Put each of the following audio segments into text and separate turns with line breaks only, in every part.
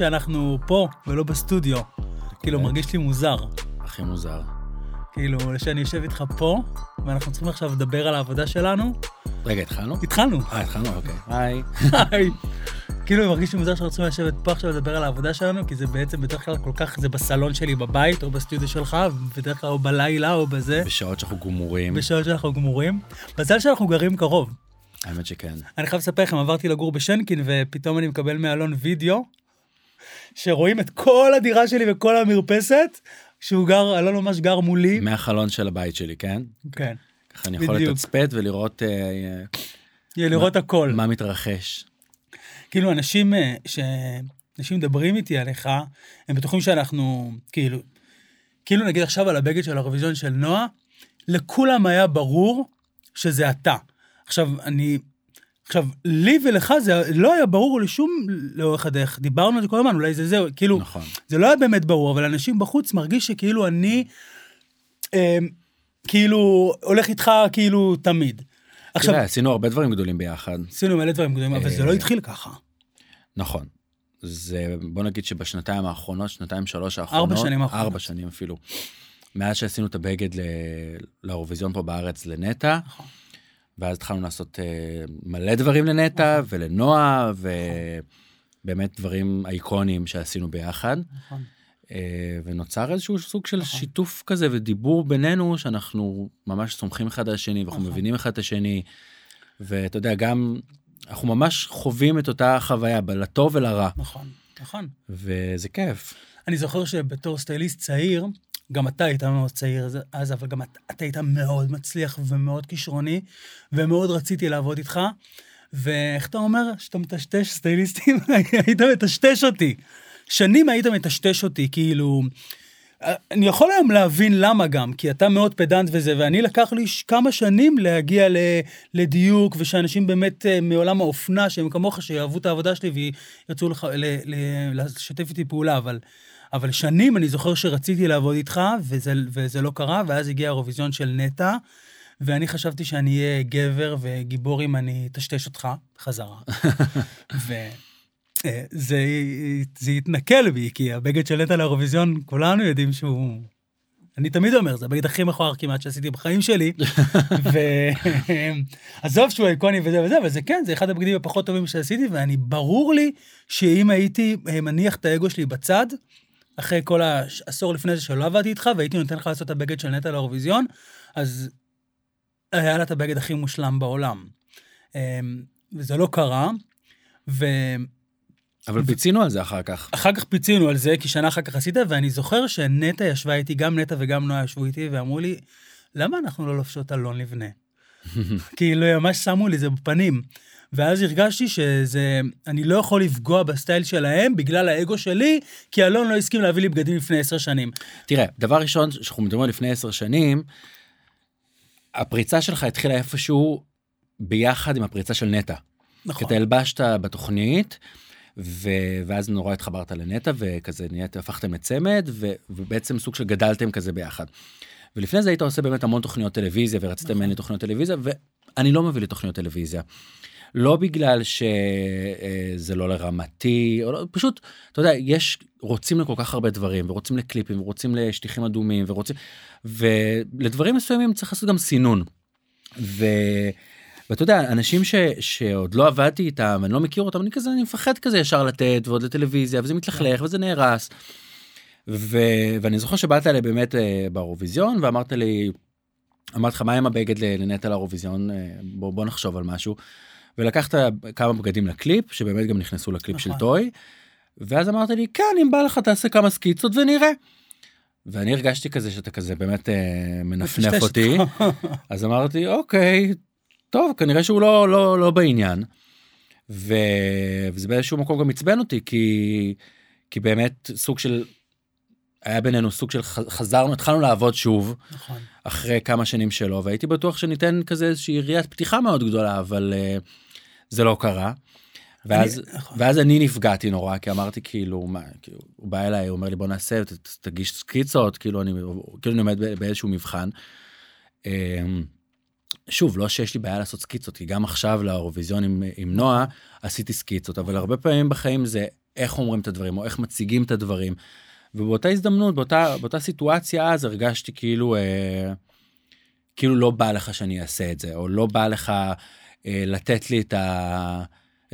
שאנחנו פה ולא בסטודיו. כאילו, מרגיש לי מוזר.
הכי מוזר.
כאילו, שאני יושב איתך פה, ואנחנו צריכים עכשיו לדבר על העבודה שלנו.
רגע, התחלנו?
התחלנו.
אה, התחלנו? אוקיי. היי.
היי. כאילו, מרגיש לי מוזר שאנחנו צריכים לשבת פה עכשיו לדבר על העבודה שלנו, כי זה בעצם בדרך כלל כל כך, זה בסלון שלי בבית, או בסטודיו שלך, בדרך כלל או בלילה או בזה,
בשעות שאנחנו גמורים.
בשעות שאנחנו גמורים. מזל שאנחנו גרים קרוב.
האמת שכן.
אני חייב לספר לכם, עברתי לגור בשנקין, ופתאום אני מקבל מאלון וידאו, שרואים את כל הדירה שלי וכל המרפסת, שהוא גר, אלון ממש גר מולי.
מהחלון של הבית שלי, כן?
כן.
ככה אני יכול
בדיוק.
לתצפת ולראות אה,
לראות הכל.
מה מתרחש.
כאילו, אנשים, אה, שאנשים מדברים איתי עליך, הם בטוחים שאנחנו, כאילו, כאילו נגיד עכשיו על הבגד של האירוויזיון של נועה, לכולם היה ברור שזה אתה. עכשיו, אני... עכשיו, לי ולך זה לא היה ברור לשום, לאורך הדרך. דיברנו על זה כל הזמן, אולי זה זהו, כאילו,
נכון.
זה לא היה באמת ברור, אבל אנשים בחוץ מרגיש שכאילו אני, אה, כאילו, הולך איתך כאילו תמיד. עכשיו,
תראה, עשינו הרבה דברים גדולים ביחד.
עשינו מלא דברים גדולים, אבל זה לא
אה,
התחיל ככה.
נכון. זה, בוא נגיד שבשנתיים האחרונות, שנתיים שלוש האחרונות,
שנים האחרונות.
ארבע שנים אפילו, מאז שעשינו את הבגד לאירוויזיון פה בארץ לנטע,
נכון.
ואז התחלנו לעשות אה, מלא דברים לנטע ולנועה, ובאמת דברים אייקוניים שעשינו ביחד.
נכון.
אה, ונוצר איזשהו סוג של
נכון.
שיתוף כזה ודיבור בינינו שאנחנו ממש סומכים אחד על השני ואנחנו
נכון.
מבינים אחד את השני. ואתה יודע גם אנחנו ממש חווים את אותה חוויה לטוב ולרע
נכון, נכון.
וזה כיף.
אני זוכר שבתור סטייליסט צעיר, גם אתה היית מאוד צעיר אז- אבל גם אתה, אתה היית מאוד מצליח ומאוד כישרוני, ומאוד רציתי לעבוד איתך. ואיך אתה אומר? שאתה מטשטש סטייליסטים? היית מטשטש אותי. שנים היית מטשטש אותי, כאילו... אני יכול היום להבין למה גם, כי אתה מאוד פדנט וזה, ואני לקח לי כמה שנים להגיע ל, לדיוק, ושאנשים באמת אה, מעולם האופנה, שהם כמוך, שיאהבו את העבודה שלי וירצו לך, לשתף איתי פעולה, אבל, אבל שנים אני זוכר שרציתי לעבוד איתך, וזה, וזה לא קרה, ואז הגיע האירוויזיון של נטע, ואני חשבתי שאני אהיה גבר וגיבור אם אני אטשטש אותך חזרה. וזה זה התנכל בי, כי הבגד של נטע לאירוויזיון, כולנו יודעים שהוא... אני תמיד אומר, זה הבגד הכי מכוער כמעט שעשיתי בחיים שלי. ועזוב שהוא איקוני וזה וזה, אבל זה כן, זה אחד הבגדים הפחות טובים שעשיתי, ואני, ברור לי שאם הייתי אה, מניח את האגו שלי בצד, אחרי כל העשור לפני זה שלא עבדתי איתך, והייתי נותן לך לעשות את הבגד של נטע לאירוויזיון, אז היה לה את הבגד הכי מושלם בעולם. אמ, וזה לא קרה, ואחר
אבל פיצינו על זה אחר כך.
כך פיצינו על זה, כי שנה אחר כך עשית, ואני זוכר שנטע ישבה איתי, גם נטע וגם נועה ישבו איתי, ואמרו לי, למה אנחנו לא לובשות אלון לבנה? כאילו, ממש שמו לי זה בפנים. ואז הרגשתי שזה, אני לא יכול לפגוע בסטייל שלהם בגלל האגו שלי, כי אלון לא הסכים להביא לי בגדים לפני עשר שנים.
תראה דבר ראשון שאנחנו מדברים לפני עשר שנים. הפריצה שלך התחילה איפשהו ביחד עם הפריצה של נטע. כי
נכון,
אתה הלבשת בתוכנית, ו... ואז נורא התחברת לנטע, וכזה נהיית, הפכתם לצמד, ו... ובעצם סוג של גדלתם כזה ביחד. ולפני זה היית עושה באמת המון תוכניות טלוויזיה, ורצית. ממני תוכניות טלוויזיה, ואני לא מביא לתוכניות טלוויזיה. לא בגלל שזה לא לרמתי, או לא, פשוט, אתה יודע, יש, רוצים לכל כך הרבה דברים, ורוצים לקליפים, ורוצים לשטיחים אדומים, ורוצים, ולדברים מסוימים צריך לעשות גם סינון. ו... ואתה יודע, אנשים ש, שעוד לא עבדתי איתם, אני לא מכיר אותם, אני כזה, אני מפחד כזה ישר לתת, ועוד לטלוויזיה, וזה מתלכלך, וזה נהרס. ו, ואני זוכר שבאת אליי באמת אה, באירוויזיון, ואמרת לי, אמרתי לך, מה עם הבגד לנטע לאירוויזיון, אה, בוא, בוא נחשוב על משהו. ולקחת כמה בגדים לקליפ, שבאמת גם נכנסו לקליפ של
נכון.
טוי, ואז אמרת לי, כן, אם בא לך תעשה כמה סקיצות ונראה. ואני הרגשתי כזה שאתה כזה באמת אה, מנפנף אותי. אז אמרתי, אוקיי, טוב, כנראה שהוא לא, לא, לא בעניין. ו... וזה באיזשהו מקום גם עצבן אותי, כי, כי באמת סוג של, היה בינינו סוג של חזרנו, התחלנו לעבוד שוב,
נכון.
אחרי כמה שנים שלו, והייתי בטוח שניתן כזה איזושהי יריית פתיחה מאוד גדולה, אבל uh, זה לא קרה. ואז,
אני- נכון.
ואז אני נפגעתי נורא, כי אמרתי כאילו, מה, כאילו, הוא בא אליי, הוא אומר לי בוא נעשה, ת- תגיש סקיצות, כאילו אני, כאילו אני עומד באיזשהו מבחן. אמ, שוב, לא שיש לי בעיה לעשות סקיצות, כי גם עכשיו לאירוויזיון עם, עם נועה עשיתי סקיצות, אבל הרבה פעמים בחיים זה איך אומרים את הדברים או איך מציגים את הדברים. ובאותה הזדמנות באותה באותה סיטואציה אז הרגשתי כאילו אה, כאילו לא בא לך שאני אעשה את זה או לא בא לך אה, לתת לי את ה...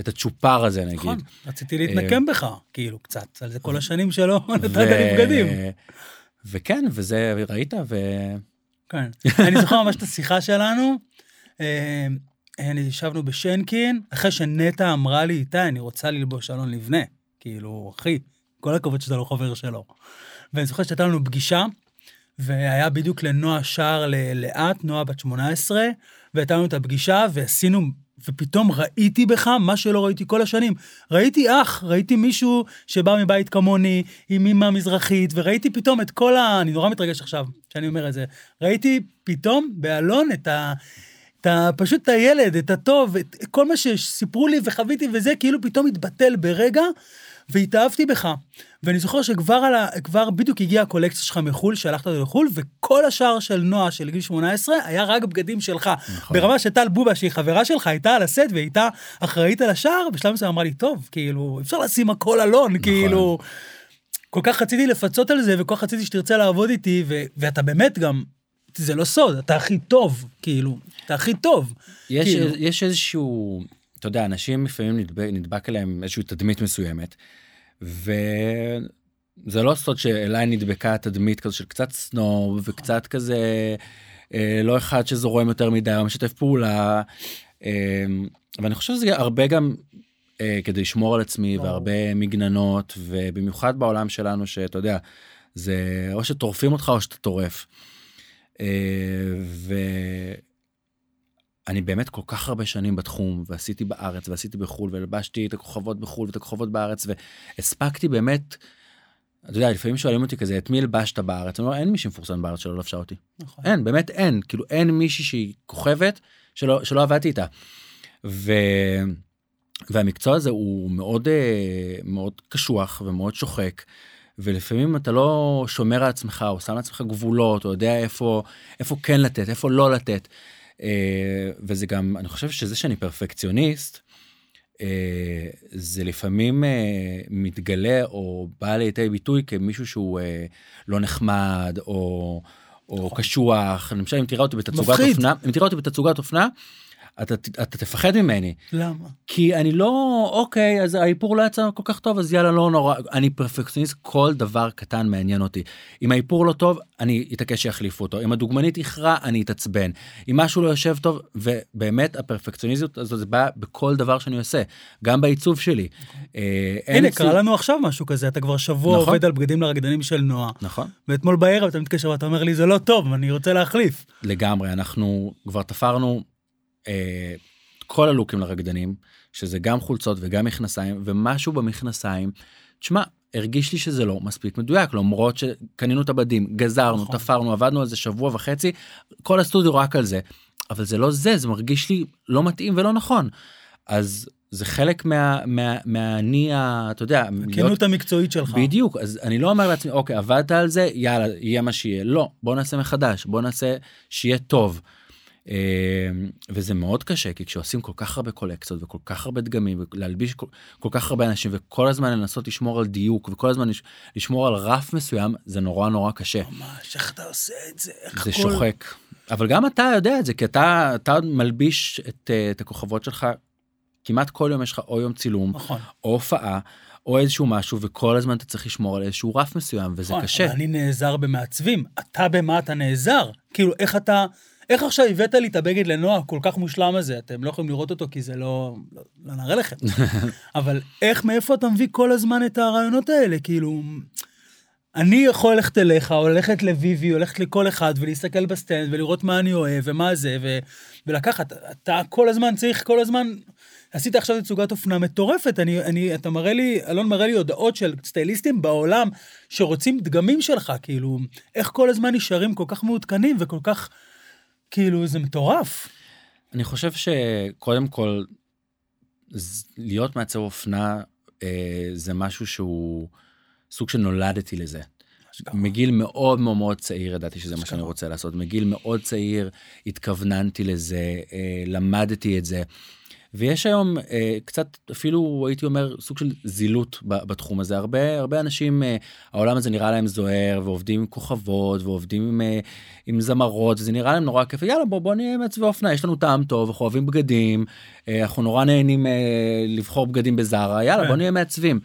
את הצ'ופר הזה נגיד.
נכון, רציתי להתנקם בך, כאילו, קצת, על זה כל השנים שלא נתת לי בגדים.
וכן, וזה, ראית, ו...
כן. אני זוכר ממש את השיחה שלנו, אה, אני ישבנו בשנקין, אחרי שנטע אמרה לי, איתי, אני רוצה ללבוש אלון לבנה. כאילו, אחי, כל הכבוד שאתה לא חבר שלו. ואני זוכר שהייתה לנו פגישה, והיה בדיוק לנועה שער לאט, נועה בת 18, והייתה לנו את הפגישה, ועשינו ופתאום ראיתי בך מה שלא ראיתי כל השנים. ראיתי אח, ראיתי מישהו שבא מבית כמוני, עם אמא מזרחית, וראיתי פתאום את כל ה... אני נורא מתרגש עכשיו שאני אומר את זה. ראיתי פתאום באלון את ה... את ה... פשוט את הילד, את הטוב, את כל מה שסיפרו לי וחוויתי וזה, כאילו פתאום התבטל ברגע, והתאהבתי בך. ואני זוכר שכבר על ה... כבר בדיוק הגיעה הקולקציה שלך מחו"ל, שהלכת לחו"ל, וכל השאר של נועה של גיל 18 היה רק בגדים שלך. נכון. ברמה שטל בובה, שהיא חברה שלך, הייתה על הסט והייתה אחראית על השער, בשלב מסוים אמרה לי, טוב, כאילו, אפשר לשים הכל אלון, נכון. כאילו... כל כך רציתי לפצות על זה, וכל כך רציתי שתרצה לעבוד איתי, ו- ואתה באמת גם, זה לא סוד, אתה הכי טוב, כאילו, אתה הכי טוב.
יש, כאילו. יש איזשהו, אתה יודע, אנשים לפעמים נדבק, נדבק אליהם איזושהי תדמית מסוימת, וזה לא סוד שאליי נדבקה תדמית כזו של קצת סנוב וקצת כזה אה, לא אחד שזורם יותר מדי או משתף פעולה. אה, ואני חושב שזה הרבה גם אה, כדי לשמור על עצמי והרבה מגננות ובמיוחד בעולם שלנו שאתה יודע זה או שטורפים אותך או שאתה טורף. ו... אני באמת כל כך הרבה שנים בתחום ועשיתי בארץ ועשיתי בחו"ל ולבשתי את הכוכבות בחו"ל ואת הכוכבות בארץ והספקתי באמת. אתה יודע לפעמים שואלים אותי כזה את מי הלבשת בארץ אני אומר אין מישהי מפורסם בארץ שלא לבשה אותי. נכון. אין באמת אין כאילו אין מישהי שהיא כוכבת שלא שלא עבדתי איתה. ו... והמקצוע הזה הוא מאוד אה, מאוד קשוח ומאוד שוחק. ולפעמים אתה לא שומר על עצמך או שם לעצמך גבולות או יודע איפה איפה כן לתת איפה לא לתת. אה, וזה גם אני חושב שזה שאני פרפקציוניסט אה, זה לפעמים אה, מתגלה או בא לידי ביטוי כמישהו שהוא לא נחמד או. או נכון. קשוח למשל אם תראה אותי בתצוגת אופנה אם תראה אותי בתצוגת אופנה אתה, אתה תפחד ממני.
למה?
כי אני לא, אוקיי, אז האיפור לא יצא כל כך טוב, אז יאללה, לא נורא. אני פרפקציוניסט, כל דבר קטן מעניין אותי. אם האיפור לא טוב, אני אתעקש שיחליפו אותו. אם הדוגמנית איחרה, אני אתעצבן. אם משהו לא יושב טוב, ובאמת הפרפקציוניזיות הזאת זה בא בכל דבר שאני עושה, גם בעיצוב שלי.
אה, הנה, קרה לנו עכשיו משהו כזה, אתה כבר שבוע נכון. עובד על בגדים לרקדנים של נועה.
נכון.
ואתמול בערב אתה מתקשר ואתה אומר לי, זה לא טוב, אני רוצה להחליף.
לגמרי, אנחנו כבר תפרנו כל הלוקים לרקדנים, שזה גם חולצות וגם מכנסיים, ומשהו במכנסיים, תשמע, הרגיש לי שזה לא מספיק מדויק, למרות שקנינו את הבדים, גזרנו, נכון. תפרנו, עבדנו על זה שבוע וחצי, כל הסטודיו רק על זה, אבל זה לא זה, זה מרגיש לי לא מתאים ולא נכון. אז זה חלק מה, מה, מהאני, אתה יודע,
הכנות להיות... המקצועית שלך.
בדיוק, אז אני לא אומר לעצמי, אוקיי, עבדת על זה, יאללה, יהיה מה שיהיה. לא, בוא נעשה מחדש, בוא נעשה שיהיה טוב. אמ, וזה מאוד קשה כי כשעושים כל כך הרבה קולקציות וכל כך הרבה דגמים ולהלביש כל, כל כך הרבה אנשים וכל הזמן לנסות לשמור על דיוק וכל הזמן לשמור על רף מסוים זה נורא נורא קשה.
ממש איך אתה עושה את זה איך
זה כל... שוחק אבל גם אתה יודע את זה כי אתה אתה מלביש את, את הכוכבות שלך כמעט כל יום יש לך או יום צילום
נכון.
או הופעה. או איזשהו משהו וכל הזמן אתה צריך לשמור על איזשהו רף מסוים וזה נכון, קשה.
אני נעזר במעצבים אתה במה אתה נעזר כאילו איך אתה איך עכשיו הבאת לי את הבגד לנועה כל כך מושלם הזה? אתם לא יכולים לראות אותו כי זה לא... לא, לא נראה לכם. אבל איך, מאיפה אתה מביא כל הזמן את הרעיונות האלה? כאילו... אני יכול ללכת אליך, או ללכת לביבי, או ללכת לכל אחד, ולהסתכל בסטנד, ולראות מה אני אוהב, ומה זה, ו... ולקחת, אתה כל הזמן צריך, כל הזמן... עשית עכשיו תצוגת אופנה מטורפת, אני, אני, אתה מראה לי, אלון מראה לי הודעות של סטייליסטים בעולם שרוצים דגמים שלך, כאילו, איך כל הזמן נשארים כל כך מעודכנים וכל כך כאילו, זה מטורף.
אני חושב שקודם כל, להיות מעצב אופנה אה, זה משהו שהוא סוג של נולדתי לזה. מגיל מאוד מאוד מאוד צעיר ידעתי שזה מה שאני רוצה לעשות. מגיל מאוד צעיר התכווננתי לזה, אה, למדתי את זה. ויש היום אה, קצת אפילו הייתי אומר סוג של זילות בתחום הזה הרבה הרבה אנשים אה, העולם הזה נראה להם זוהר ועובדים עם כוכבות ועובדים עם, אה, עם זמרות זה נראה להם נורא כיף יאללה בוא בוא נהיה מעצבי אופנה יש לנו טעם טוב אנחנו אוהבים בגדים אה, אנחנו נורא נהנים אה, לבחור בגדים בזארה יאללה
כן.
בוא נהיה מעצבים.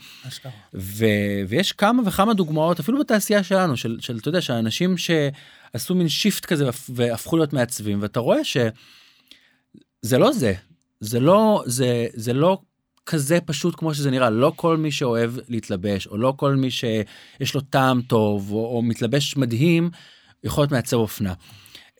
ו, ויש כמה וכמה דוגמאות אפילו בתעשייה שלנו של, של אתה יודע שאנשים שעשו מין שיפט כזה והפ- והפכו להיות מעצבים ואתה רואה שזה לא זה זה לא זה זה לא כזה פשוט כמו שזה נראה. לא כל מי שאוהב להתלבש או לא כל מי שיש לו טעם טוב או, או מתלבש מדהים יכול להיות מעצב אופנה.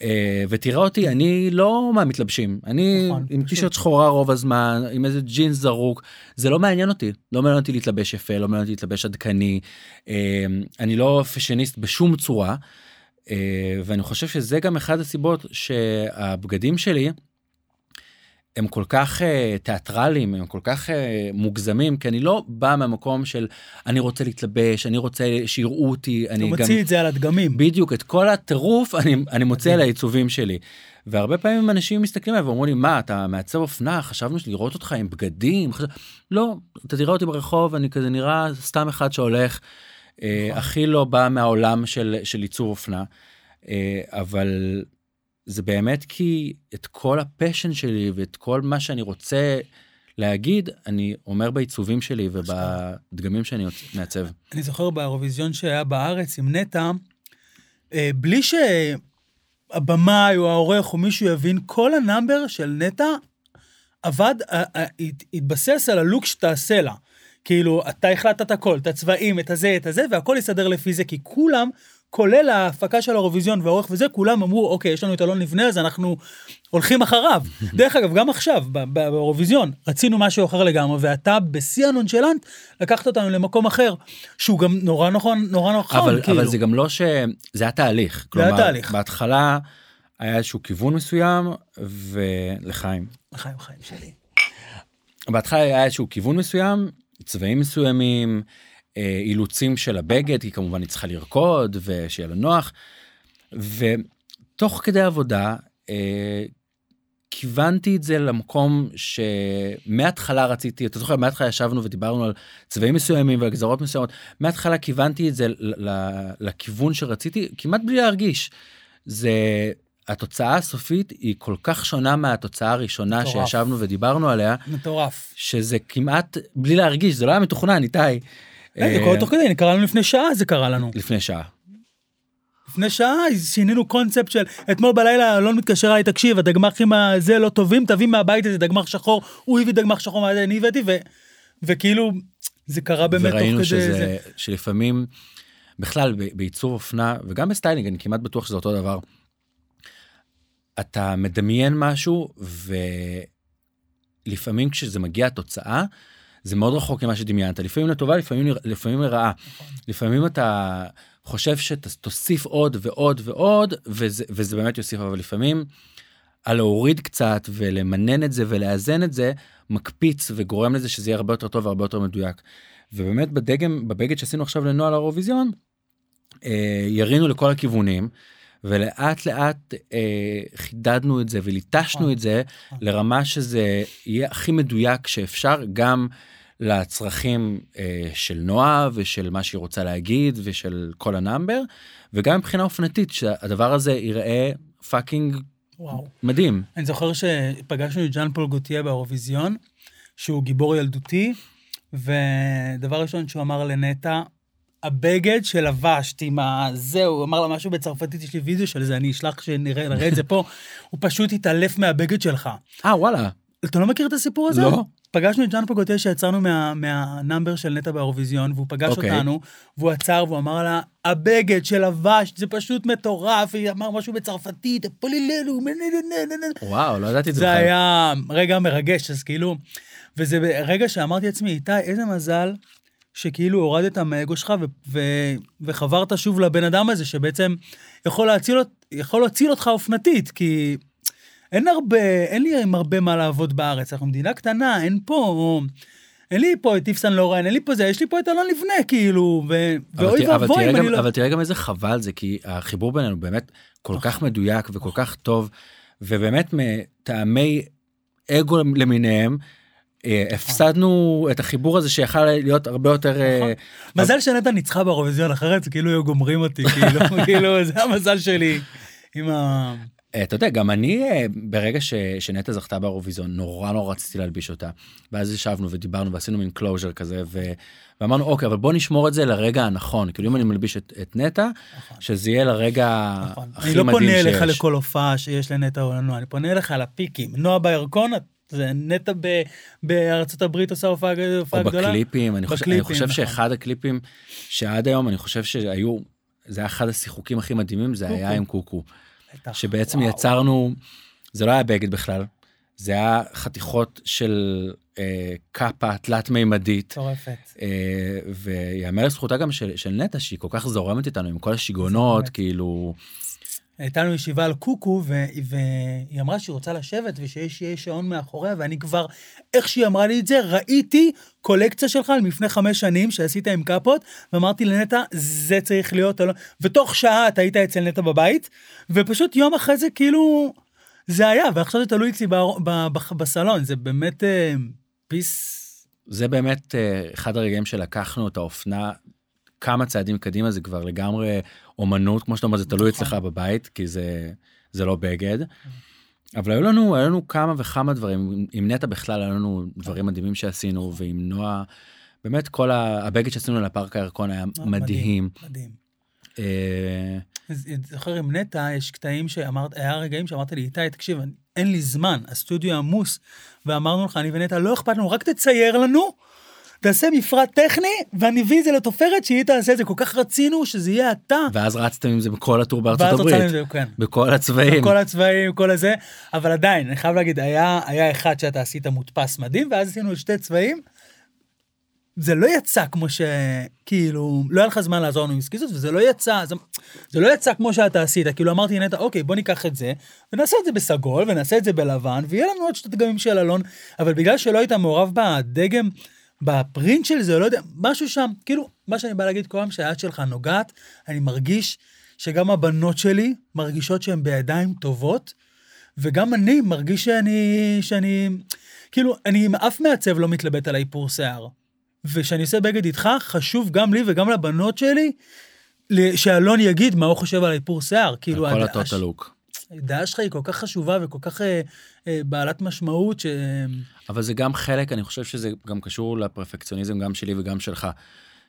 אה, ותראה אותי אני לא מהמתלבשים. אני
נכון,
עם. טישרט שחורה רוב הזמן עם איזה ג'ינס זרוק. זה לא מעניין אותי. לא מעניין אותי להתלבש יפה לא מעניין אותי להתלבש עדכני. אה, אני לא פשניסט בשום צורה. אה, ואני חושב שזה גם אחד הסיבות שהבגדים שלי הם כל כך uh, תיאטרליים הם כל כך uh, מוגזמים כי אני לא בא מהמקום של אני רוצה להתלבש אני רוצה שיראו אותי אני גם
מוציא את זה על הדגמים.
בדיוק את כל הטירוף אני אני
מדהים.
על העיצובים שלי. והרבה פעמים אנשים מסתכלים עליי ואומרים לי מה אתה מעצב אופנה חשבנו לראות אותך עם בגדים חשב... לא אתה תראה אותי ברחוב אני כזה נראה סתם אחד שהולך אה,
נכון.
הכי לא בא מהעולם של של עיצוב אופנה אבל זה באמת כי את כל ה fashion שלי ואת כל מה שאני רוצה להגיד אני אומר בעיצובים שלי ובדגמים שאני מעצב.
אני זוכר באירוויזיון שהיה בארץ עם נטע, אה, בלי שהבמאי או העורך או מישהו יבין, כל ה number של נטע עבד, אה, אה, הת- התבסס על הלוק שתעשה לה. כאילו, אתה החלטת את הכל, את הצבעים, את הזה, את הזה, והכל הסתדר לפי זה, כי כולם, כולל ההפקה של האירוויזיון והעורך וזה, כולם אמרו, אוקיי, יש לנו את אלון לבנה, אז אנחנו הולכים אחריו. דרך אגב, גם עכשיו, באירוויזיון, רצינו משהו אחר לגמרי, ואתה בשיא הנונשלנט לקחת אותנו למקום אחר, שהוא גם נורא נכון, נורא נכון,
אבל,
כאילו.
אבל זה גם לא ש... זה היה תהליך.
זה היה
כלומר,
תהליך.
בהתחלה היה איזשהו כיוון מסוים, ולחיים.
חיים חיים שלי.
בהתחלה היה איזשהו כיוון מסוים, צבעים מסוימים, אילוצים של הבגד, כי כמובן היא צריכה לרקוד ושיהיה לה נוח. ותוך כדי עבודה, אה, כיוונתי את זה למקום שמההתחלה רציתי, אתה זוכר, מההתחלה ישבנו ודיברנו על צבעים מסוימים ועל גזרות מסוימות, מההתחלה כיוונתי את זה לכיוון שרציתי, כמעט בלי להרגיש. זה, התוצאה הסופית היא כל כך שונה מהתוצאה הראשונה
מטורף.
שישבנו ודיברנו עליה,
מטורף.
שזה כמעט בלי להרגיש, זה לא היה מתוכנן, איתי.
אה, זה קורה תוך כדי, קרה לנו לפני שעה, זה קרה לנו.
לפני שעה.
לפני שעה שינינו קונספט של אתמול בלילה אלון מתקשר אליי תקשיב הדגמ"חים הזה לא טובים תביא מהבית איזה דגמ"ח שחור הוא הביא דגמ"ח שחור אני הבאתי ו... וכאילו זה קרה באמת תוך כדי
וראינו שזה,
זה.
שלפעמים, בכלל בעיצוב אופנה וגם בסטיילינג, אני כמעט בטוח שזה אותו דבר. אתה מדמיין משהו ולפעמים כשזה מגיע התוצאה, זה מאוד רחוק ממה שדמיינת, לפעמים לטובה, לפעמים, לפעמים לרעה. לפעמים אתה חושב שתוסיף עוד ועוד ועוד, וזה, וזה באמת יוסיף, אבל לפעמים הלהוריד קצת ולמנן את זה ולאזן את זה, מקפיץ וגורם לזה שזה יהיה הרבה יותר טוב והרבה יותר מדויק. ובאמת בדגם, בבגד שעשינו עכשיו לנוהל האירוויזיון, אה, ירינו לכל הכיוונים, ולאט לאט אה, חידדנו את זה וליטשנו
נכון,
את זה
נכון.
לרמה שזה יהיה הכי מדויק שאפשר גם לצרכים אה, של נועה ושל מה שהיא רוצה להגיד ושל כל ה number, וגם מבחינה אופנתית שהדבר הזה ייראה fucking
wow.
מדהים.
אני זוכר שפגשנו את ז'אן פול גוטיה באירוויזיון שהוא גיבור ילדותי ודבר ראשון שהוא אמר לנטע הבגד שלבשת עם הזה, הוא אמר לה משהו בצרפתית, יש לי וידאו של זה, אני אשלח שנראה נראה את זה פה, הוא פשוט התעלף מהבגד שלך.
אה וואלה.
אתה לא מכיר את הסיפור הזה?
לא.
פגשנו את ז'אן פוגוטה שיצאנו מה, מהנאמבר של נטע באירוויזיון, והוא פגש
אוקיי.
אותנו, והוא עצר והוא אמר לה, הבגד שלבשת זה פשוט מטורף, היא אמר משהו בצרפתית, פולילנו, מננננננ."
וואו לא ידעתי את זה
זה. היה רגע מרגש, אז כאילו, וזה רגע שאמרתי לעצמי, איתי, איזה מזל שכאילו הורדת מהאגו שלך ו- ו- וחברת שוב לבן אדם הזה, שבעצם יכול להציל, יכול להציל אותך אופנתית, כי אין הרבה, אין לי עם הרבה מה לעבוד בארץ, אנחנו מדינה קטנה, אין פה... אין לי פה את איפסן לורן, אין לי פה זה, יש לי פה את אלון לבנה, כאילו, ו... ואוי ואבוי אם אני לא...
אבל תראה גם איזה חבל זה כי החיבור בינינו באמת כל כך מדויק וכל כך טוב ובאמת מטעמי אגו למיניהם. אה, הפסדנו את החיבור הזה שיכל להיות הרבה יותר אה,
נכון. מזל שנטע ניצחה באירוויזיון אחרת כאילו היו גומרים אותי כאילו כאילו זה המזל שלי עם ה...
אה, אתה יודע גם אני אה, ברגע ש, שנטע זכתה באירוויזיון נורא נורא רציתי להלביש אותה ואז ישבנו ודיברנו ועשינו מין closure כזה ו, ואמרנו אוקיי אבל בוא נשמור את זה לרגע הנכון כאילו אם אני מלביש את, את נטע
נכון.
שזה יהיה לרגע
נכון.
הכי
אני לא
מדהים
פונה אליך
שיש.
לכל הופעה שיש לנטע או לנועה, אני פונה אליך על הפיקים. נועה בירקון, זה נטע ב- בארצות הברית עושה הופעה גד-
או
הופעה גדולה.
בקליפים אני חושב, אני
בקליפים,
חושב
נכון.
שאחד הקליפים שעד היום אני חושב שהיו זה היה אחד השיחוקים הכי מדהימים זה היה
קוקו.
עם קוקו
בטח.
שבעצם
וואו.
יצרנו זה לא היה בגד בכלל זה היה חתיכות של אה, קאפה תלת מימדית
מטורפת.
אה, ויאמר לזכותה גם של, של נטע שהיא כל כך זורמת איתנו עם כל השיגעונות. כאילו
הייתה לנו ישיבה על קוקו, והיא אמרה שהיא רוצה לשבת ושיש שעון מאחוריה, ואני כבר, איך שהיא אמרה לי את זה, ראיתי קולקציה שלך לפני חמש שנים שעשית עם קאפות, ואמרתי לנטע, זה צריך להיות, לא. ותוך שעה אתה היית אצל נטע בבית, ופשוט יום אחרי זה כאילו, זה היה, ועכשיו זה תלוי אצלי בסלון, זה באמת אה, פיס.
זה באמת אה, אחד הרגעים שלקחנו את האופנה כמה צעדים קדימה זה כבר לגמרי אומנות כמו שאתה אומר זה תלוי
נכון.
אצלך בבית כי זה זה לא בגד. אבל היו לנו היו לנו כמה וכמה דברים עם- נטע בכלל היו לנו דברים מדהימים שעשינו ועם נועה. באמת כל הבגד שעשינו לפארק הירקון היה מדהים.
מדהים.
אה,
אני זוכר עם נטע, יש קטעים שאמרת, היה רגעים שאמרת לי, איתי, תקשיב, אין לי זמן, הסטודיו עמוס, ואמרנו לך, אני ונטע, לא אכפת לנו, רק תצייר לנו, תעשה מפרט טכני, ואני אביא את זה לתופרת, שהיא תעשה את זה, כל כך רצינו שזה יהיה אתה.
ואז רצתם עם זה בכל הטור בארצות הברית
זה, כן.
בכל הצבעים.
כל הצבעים, כל הזה, אבל עדיין, אני חייב להגיד, היה, היה אחד שאתה עשית מודפס מדהים, ואז עשינו שתי צבעים. זה לא יצא כמו ש... כאילו, לא היה לך זמן לעזור לנו עם סקיזות, וזה לא יצא, זה, זה לא יצא כמו שאתה עשית. כאילו, אמרתי לנטע, אוקיי, בוא ניקח את זה, ונעשה את זה בסגול, ונעשה את זה בלבן, ויהיה לנו עוד שתי דגמים של אלון, אבל בגלל שלא היית מעורב בדגם, בפרינט של זה, לא יודע, משהו שם, כאילו, מה שאני בא להגיד כל פעם שהיד שלך נוגעת, אני מרגיש שגם הבנות שלי מרגישות שהן בידיים טובות, וגם אני מרגיש שאני, שאני, כאילו, אני עם אף מעצב לא מתלבט על האיפור שיער. וכשאני עושה בגד איתך, חשוב גם לי וגם לבנות שלי, שאלון יגיד מה הוא חושב על האיפור שיער. כאילו,
כל
הדעה ש-
הטוטל לוק.
הדעה שלך היא כל כך חשובה וכל כך אה, אה, בעלת משמעות, ש...
אבל זה גם חלק, אני חושב שזה גם קשור לפרפקציוניזם גם שלי וגם שלך.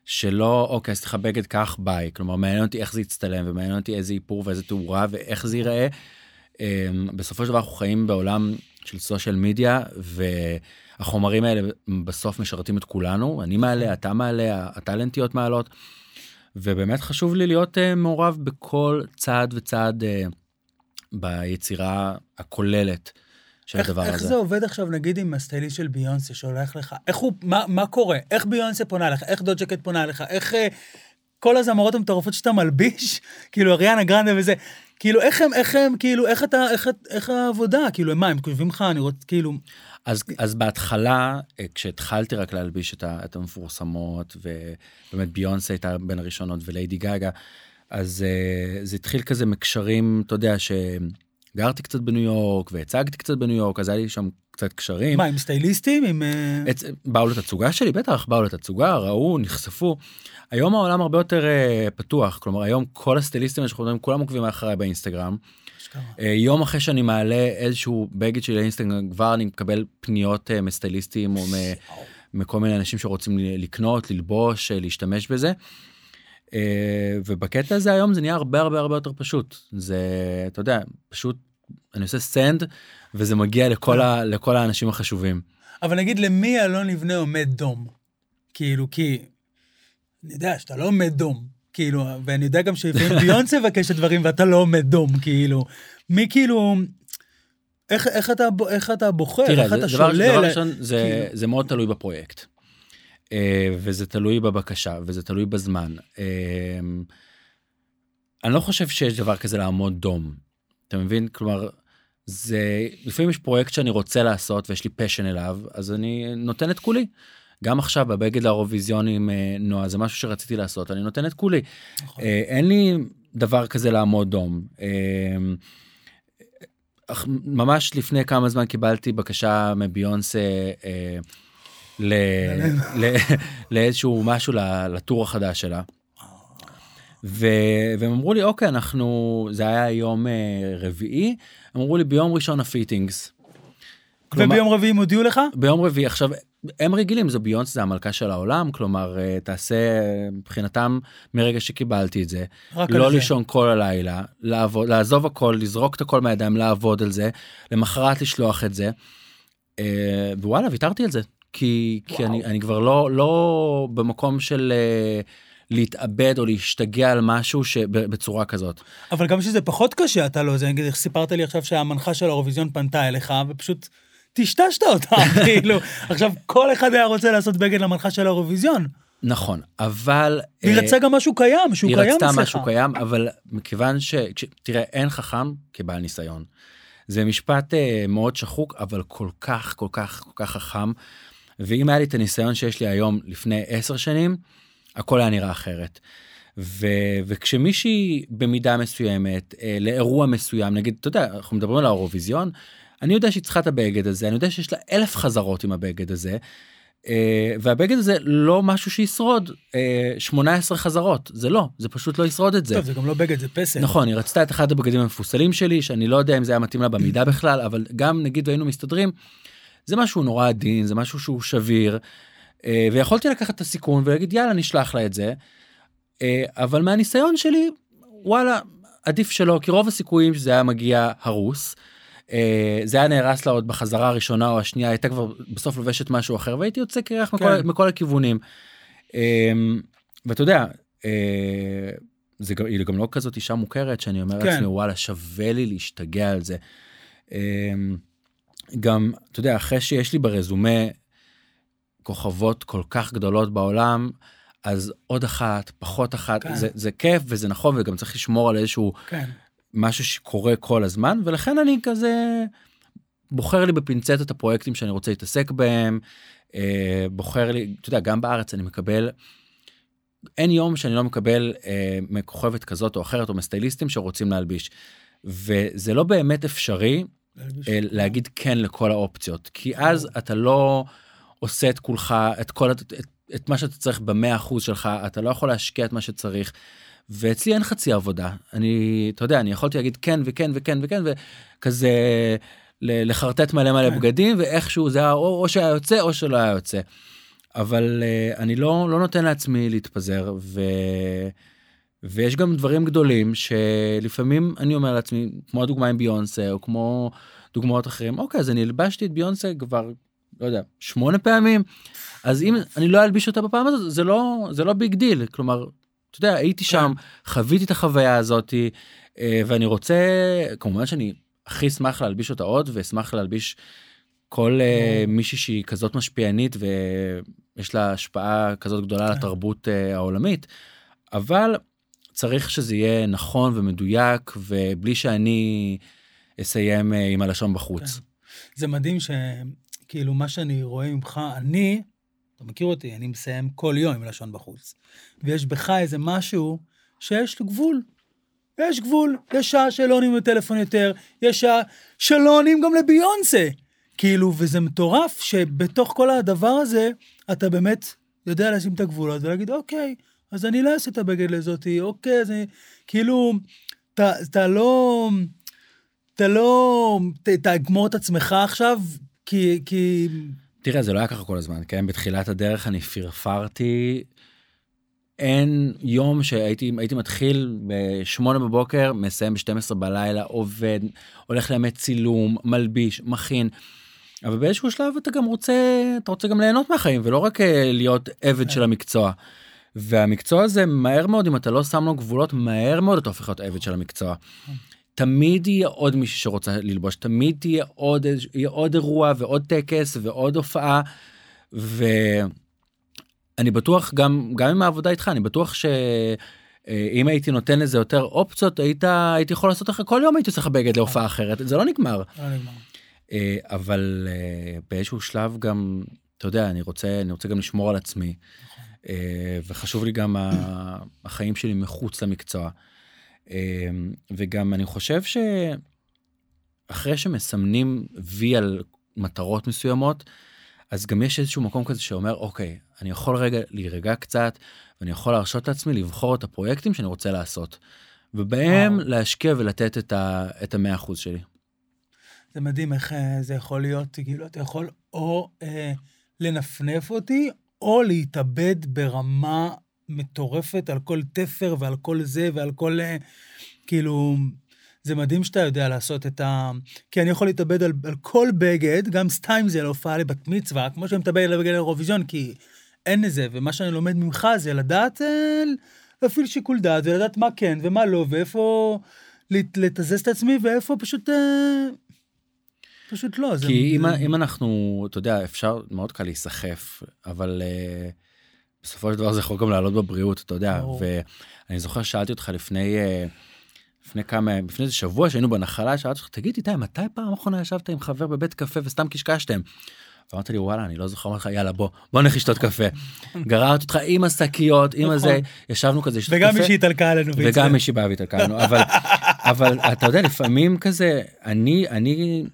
שלא, אוקיי, עשיתי לך בגד כך ביי. כלומר, מעניין אותי איך זה יצטלם, ומעניין אותי איזה איפור ואיזה תאורה ואיך זה ייראה. אמ, בסופו של דבר אנחנו חיים בעולם של סושיאל מדיה, והחומרים האלה בסוף משרתים את כולנו. אני מעלה, אתה מעלה, הטלנטיות מעלות. ובאמת חשוב לי להיות uh, מעורב בכל צעד וצעד uh, ביצירה הכוללת של
איך,
הדבר
איך
הזה.
זה עובד עכשיו, נגיד, עם הסטייליסט של ביונסה שהולך לך? איך הוא, מה, מה קורה? איך ביונסה פונה לך? איך דוד ג'קט פונה לך? איך אה, כל הזמרות המטורפות שאתה מלביש? כאילו, אריאנה גרנדה וזה. כאילו, איך הם, איך הם, כאילו, איך אתה, איך, איך העבודה? כאילו, מה, הם כותבים לך, אני רוצה, כאילו...
אז, אז בהתחלה, אה, כשהתחלתי רק להלביש את, ה, את המפורסמות, ובאמת ביונסה הייתה בין הראשונות וליידי גאגה, אז uh, זה התחיל כזה מקשרים, אתה יודע, שגרתי קצת בניו יורק והצגתי קצת בניו יורק, אז היה לי שם קצת קשרים.
מה, עם סטייליסטים? עם... אה,
את, באו לתצוגה שלי, בטח, באו לתצוגה, ראו, נחשפו. היום העולם הרבה יותר uh, פתוח, כלומר היום כל הסטייליסטים שאנחנו מדברים, כולם עוקבים אחריי באינסטגרם. אה, יום אחרי שאני מעלה איזשהו בגד שלי לאינסטגרם כבר אני מקבל פניות אה, מסטייליסטים או מכל מיני אנשים שרוצים לקנות ללבוש אה, להשתמש בזה. אה, ובקטע הזה היום זה נהיה הרבה הרבה הרבה יותר פשוט זה אתה יודע פשוט אני עושה סנד וזה מגיע לכל ה, לכל האנשים החשובים.
אבל נגיד, למי אלון לבנה עומד דום? כאילו, כי... אני יודע שאתה לא עומד דום, כאילו, ואני יודע גם שלפעמים ביונסה מבקשת דברים ואתה לא עומד דום, כאילו. מי כאילו... איך, איך, אתה, איך אתה בוחר?
תראה,
איך
זה,
אתה
דבר, דבר
שולל?
ראשון זה,
כאילו.
זה מאוד תלוי בפרויקט. אה, וזה תלוי בבקשה וזה תלוי בזמן. אה, אני לא חושב שיש דבר כזה לעמוד דום. אתה מבין? כלומר, זה לפעמים יש פרויקט שאני רוצה לעשות ויש לי פשן אליו אז אני נותן את כולי. גם עכשיו בבגד האירוויזיון עם אה, נועה זה משהו שרציתי לעשות אני נותן את כולי.
נכון.
אין לי דבר כזה לעמוד דום. ממש לפני כמה זמן קיבלתי בקשה מביונסה ל, ל, לאיזשהו משהו ל tour החדש שלה. ו, והם אמרו לי אוקיי אנחנו זה היה יום אה, רביעי הם אמרו לי ביום ראשון ה fittings. כלומר-
וביום רביעי הם הודיעו לך?
ביום רביעי עכשיו הם רגילים זה ביונסה זה המלכה של העולם כלומר אה, תעשה מבחינתם מרגע שקיבלתי את זה לא. לישון כל הלילה לעבוד לעזוב הכל לזרוק את הכל מהידיים לעבוד על זה למחרת לשלוח את זה. אה, ווואלה ויתרתי על זה כי כי. אני אני כבר לא לא במקום של אה, להתאבד או להשתגע על משהו שבצורה כזאת.
אבל גם שזה פחות קשה, אתה לא, זה נגיד, סיפרת לי עכשיו שהמנחה של האירוויזיון פנתה אליך, ופשוט טשטשת אותה, כאילו, עכשיו כל אחד היה רוצה לעשות בגד למנחה של האירוויזיון.
נכון אבל
היא
אה,
רצתה גם משהו קיים, שהוא
היא
קיים
רצתה
אצלך.
משהו קיים אבל מכיוון ש... תראה אין חכם כבעל ניסיון. זה משפט אה, מאוד שחוק אבל כל כך כל כך כל כך חכם. ואם היה לי את הניסיון שיש לי היום לפני עשר שנים הכל היה נראה אחרת. ו... וכשמישהי במידה מסוימת אה, לאירוע מסוים נגיד אתה יודע אנחנו מדברים על האירוויזיון אני יודע שהיא צריכה את הבגד הזה אני יודע שיש לה אלף חזרות עם הבגד הזה. אה, והבגד הזה לא משהו שישרוד אה, 18 חזרות זה לא זה פשוט לא ישרוד את זה.
טוב, זה גם לא בגד, זה פסל.
נכון היא רצתה את אחד הבגדים המפוסלים שלי שאני לא יודע אם זה היה מתאים לה במידה בכלל אבל גם נגיד והיינו מסתדרים. זה משהו נורא עדין זה משהו שהוא שביר. אה, ויכולתי לקחת את הסיכון ולהגיד יאללה נשלח לה את זה. אה, אבל מהניסיון שלי וואלה עדיף שלא כי רוב הסיכויים שזה היה מגיע הרוס. אה, זה היה נהרס לה עוד בחזרה הראשונה או השנייה הייתה כבר בסוף לובשת משהו אחר והייתי יוצא קרח מכל,
כן.
מכל הכיוונים. אה, ואתה יודע זה גם, היא גם לא כזאת אישה מוכרת שאני אומר
כן.
לעצמי וואלה שווה לי להשתגע על זה. גם אתה יודע אחרי שיש לי ברזומה כוכבות כל כך גדולות בעולם אז עוד אחת פחות אחת
כן.
זה, זה כיף וזה נכון וגם צריך לשמור על איזשהו
כן.
משהו שקורה כל הזמן ולכן אני כזה בוחר לי בפינצטה את הפרויקטים שאני רוצה להתעסק בהם אה, בוחר לי אתה יודע גם בארץ אני מקבל. אין יום שאני לא מקבל אה, מכוכבת כזאת או אחרת או מסטייליסטים שרוצים להלביש. וזה לא באמת אפשרי להגיד כן לכל האופציות כי אז אתה לא עושה את כולך את כל את, את, את מה שאתה צריך במאה אחוז שלך אתה לא יכול להשקיע את מה שצריך. ואצלי אין חצי עבודה אני אתה יודע אני יכולתי להגיד כן וכן וכן וכן וכזה לחרטט מלא מלא
כן.
בגדים ואיכשהו זה היה או, או שהיה יוצא או שלא היה יוצא. אבל uh, אני לא לא נותן לעצמי להתפזר ו... ויש גם דברים גדולים שלפעמים אני אומר לעצמי כמו הדוגמה עם ביונסה או כמו דוגמאות אחרים אוקיי אז אני הלבשתי את ביונסה כבר לא יודע שמונה פעמים אז אם אני לא אלביש אותה בפעם הזאת זה לא זה לא big deal. כלומר אתה יודע הייתי שם חוויתי את החוויה הזאתי אה, ואני רוצה כמובן שאני הכי אשמח להלביש אותה עוד ואשמח להלביש כל אה, מישהי שהיא כזאת משפיענית ויש לה השפעה כזאת גדולה על
כן.
אה, העולמית. אבל צריך שזה יהיה נכון ומדויק ובלי שאני אסיים אה, עם הלשון בחוץ.
זה מדהים שכאילו מה שאני רואה ממך, אני, אתה מכיר אותי, אני מסיים כל יום עם לשון בחוץ. ויש בך איזה משהו שיש לו גבול. יש גבול, יש שעה שלא עונים בטלפון יותר, יש שעה שלא עונים גם לביונסה. כאילו, וזה מטורף שבתוך כל הדבר הזה, אתה באמת יודע לשים את הגבולות ולהגיד, אוקיי, אז אני לא אעשה את הבגד לזאתי, אוקיי, אז אני... כאילו, אתה, לא... אתה לא... תגמור את עצמך עכשיו, כי... כי...
תראה זה לא היה ככה כל הזמן כן בתחילת הדרך אני פרפרתי. אין יום שהייתי הייתי מתחיל ב-8 בבוקר מסיים ב-12 בלילה עובד הולך לימי צילום מלביש מכין. אבל באיזשהו שלב אתה גם רוצה אתה רוצה גם ליהנות מהחיים ולא רק אה, להיות עבד של המקצוע. והמקצוע הזה מהר מאוד אם אתה לא שם לו גבולות מהר מאוד אתה הופך להיות עבד של המקצוע. תמיד יהיה עוד מישהו שרוצה ללבוש תמיד תהיה עוד יהיה עוד אירוע ועוד טקס ועוד הופעה. ואני בטוח גם גם עם העבודה איתך אני בטוח שאם הייתי נותן לזה יותר אופציות היית הייתי יכול לעשות אחרי כל יום הייתי עושה לך בגד להופעה אחרת זה לא נגמר.
לא נגמר.
אה, אבל אה, באיזשהו שלב גם אתה יודע אני רוצה אני רוצה גם לשמור על עצמי אה, וחשוב לי גם החיים שלי מחוץ למקצוע. אה, וגם אני חושב אחרי שמסמנים וי על מטרות מסוימות, אז גם יש איזשהו מקום כזה שאומר, אוקיי, אני יכול רגע להירגע קצת, ואני יכול להרשות לעצמי לבחור את הפרויקטים שאני רוצה לעשות. ובהם
וואו.
להשקיע ולתת את ה- את המאה אחוז שלי.
זה מדהים איך אה, זה יכול להיות, כאילו, אתה יכול או אה, לנפנף אותי, או להתאבד ברמה מטורפת על כל תפר ועל כל זה ועל כל, אה, כאילו, זה מדהים שאתה יודע לעשות את ה... כי אני יכול להתאבד על, על כל בגד, גם סתם זה להופעה לבת מצווה, כמו שאני מתאבד על בגד לאירוויזיון, כי אין לזה, ומה שאני לומד ממך זה לדעת אה, להפעיל שיקול דעת, ולדעת מה כן ומה לא, ואיפה לת- לתזז את עצמי, ואיפה פשוט... אה, פשוט לא. זה,
כי אם,
זה...
אם אנחנו, אתה יודע, אפשר, מאוד קל להיסחף, אבל uh, בסופו של דבר זה יכול גם לעלות בבריאות, אתה יודע.
ברור.
ואני זוכר ששאלתי אותך לפני, uh, לפני כמה, לפני איזה שבוע שהיינו בנחלה, שאלתי אותך, תגיד איתי, מתי פעם אחרונה ישבת עם חבר בבית קפה וסתם קשקשתם? ואמרת לי, וואלה, אני לא זוכר מה לך, יאללה, בוא, בוא נלך לשתות קפה. גררתי אותך עם השקיות, עם
נכון.
הזה, ישבנו כזה, לשתות קפה.
וגם מישהי התעלקה עלינו.
וגם מישהי באה והתעלקנו, אבל, אבל אתה יודע, לפעמים כזה, אני, אני,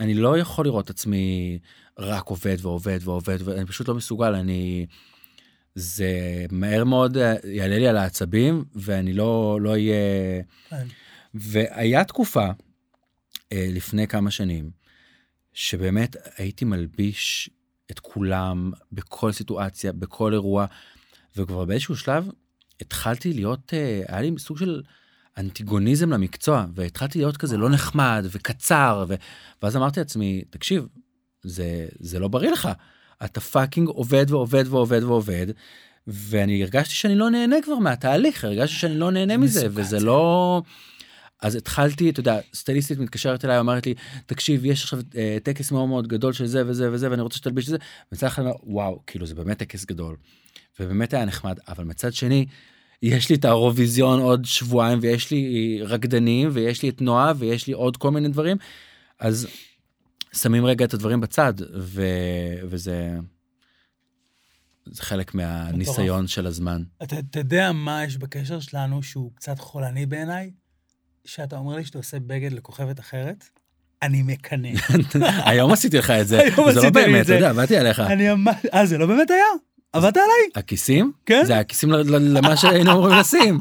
אני לא יכול לראות את עצמי רק עובד ועובד ועובד, ואני פשוט לא מסוגל, אני... זה מהר מאוד אה, יעלה לי על העצבים, ואני לא, לא אהיה...
כן.
והיה תקופה, אה, לפני כמה שנים, שבאמת הייתי מלביש את כולם בכל סיטואציה, בכל אירוע, וכבר באיזשהו שלב התחלתי להיות, אה, היה לי סוג של אנטגוניזם למקצוע, והתחלתי להיות כזה לא נחמד וקצר, ו... ואז אמרתי לעצמי, תקשיב, זה, זה לא בריא לך, אתה fucking עובד ועובד ועובד ועובד, ואני הרגשתי שאני לא נהנה כבר מהתהליך, הרגשתי שאני לא נהנה מזה, וזה
זה.
לא... אז התחלתי, אתה יודע, סטייליסטית מתקשרת אליי, אומרת לי, תקשיב, יש עכשיו אה, טקס מאוד מאוד גדול של זה וזה וזה, ואני רוצה שתלביש את זה, מצד אחד, אני אומר, וואו, כאילו זה באמת טקס גדול, ובאמת היה נחמד, אבל מצד שני, יש לי את האירוויזיון עוד שבועיים, ויש לי רקדנים, ויש לי את נועה, ויש לי עוד כל מיני דברים, אז שמים רגע את הדברים בצד, ו... וזה זה חלק מהניסיון של הזמן.
אתה, אתה יודע מה יש בקשר שלנו שהוא קצת חולני בעיניי? שאתה אומר לי שאתה עושה בגד לכוכבת אחרת? אני מקנא.
היום עשיתי לך את זה,
היום
זה לא באמת,
את
אתה. יודע, עבדתי עליך.
אני ממש... אה, זה לא באמת היה? עבדת עליי?
הכיסים?
כן.
זה הכיסים למה שהיינו אמורים לשים.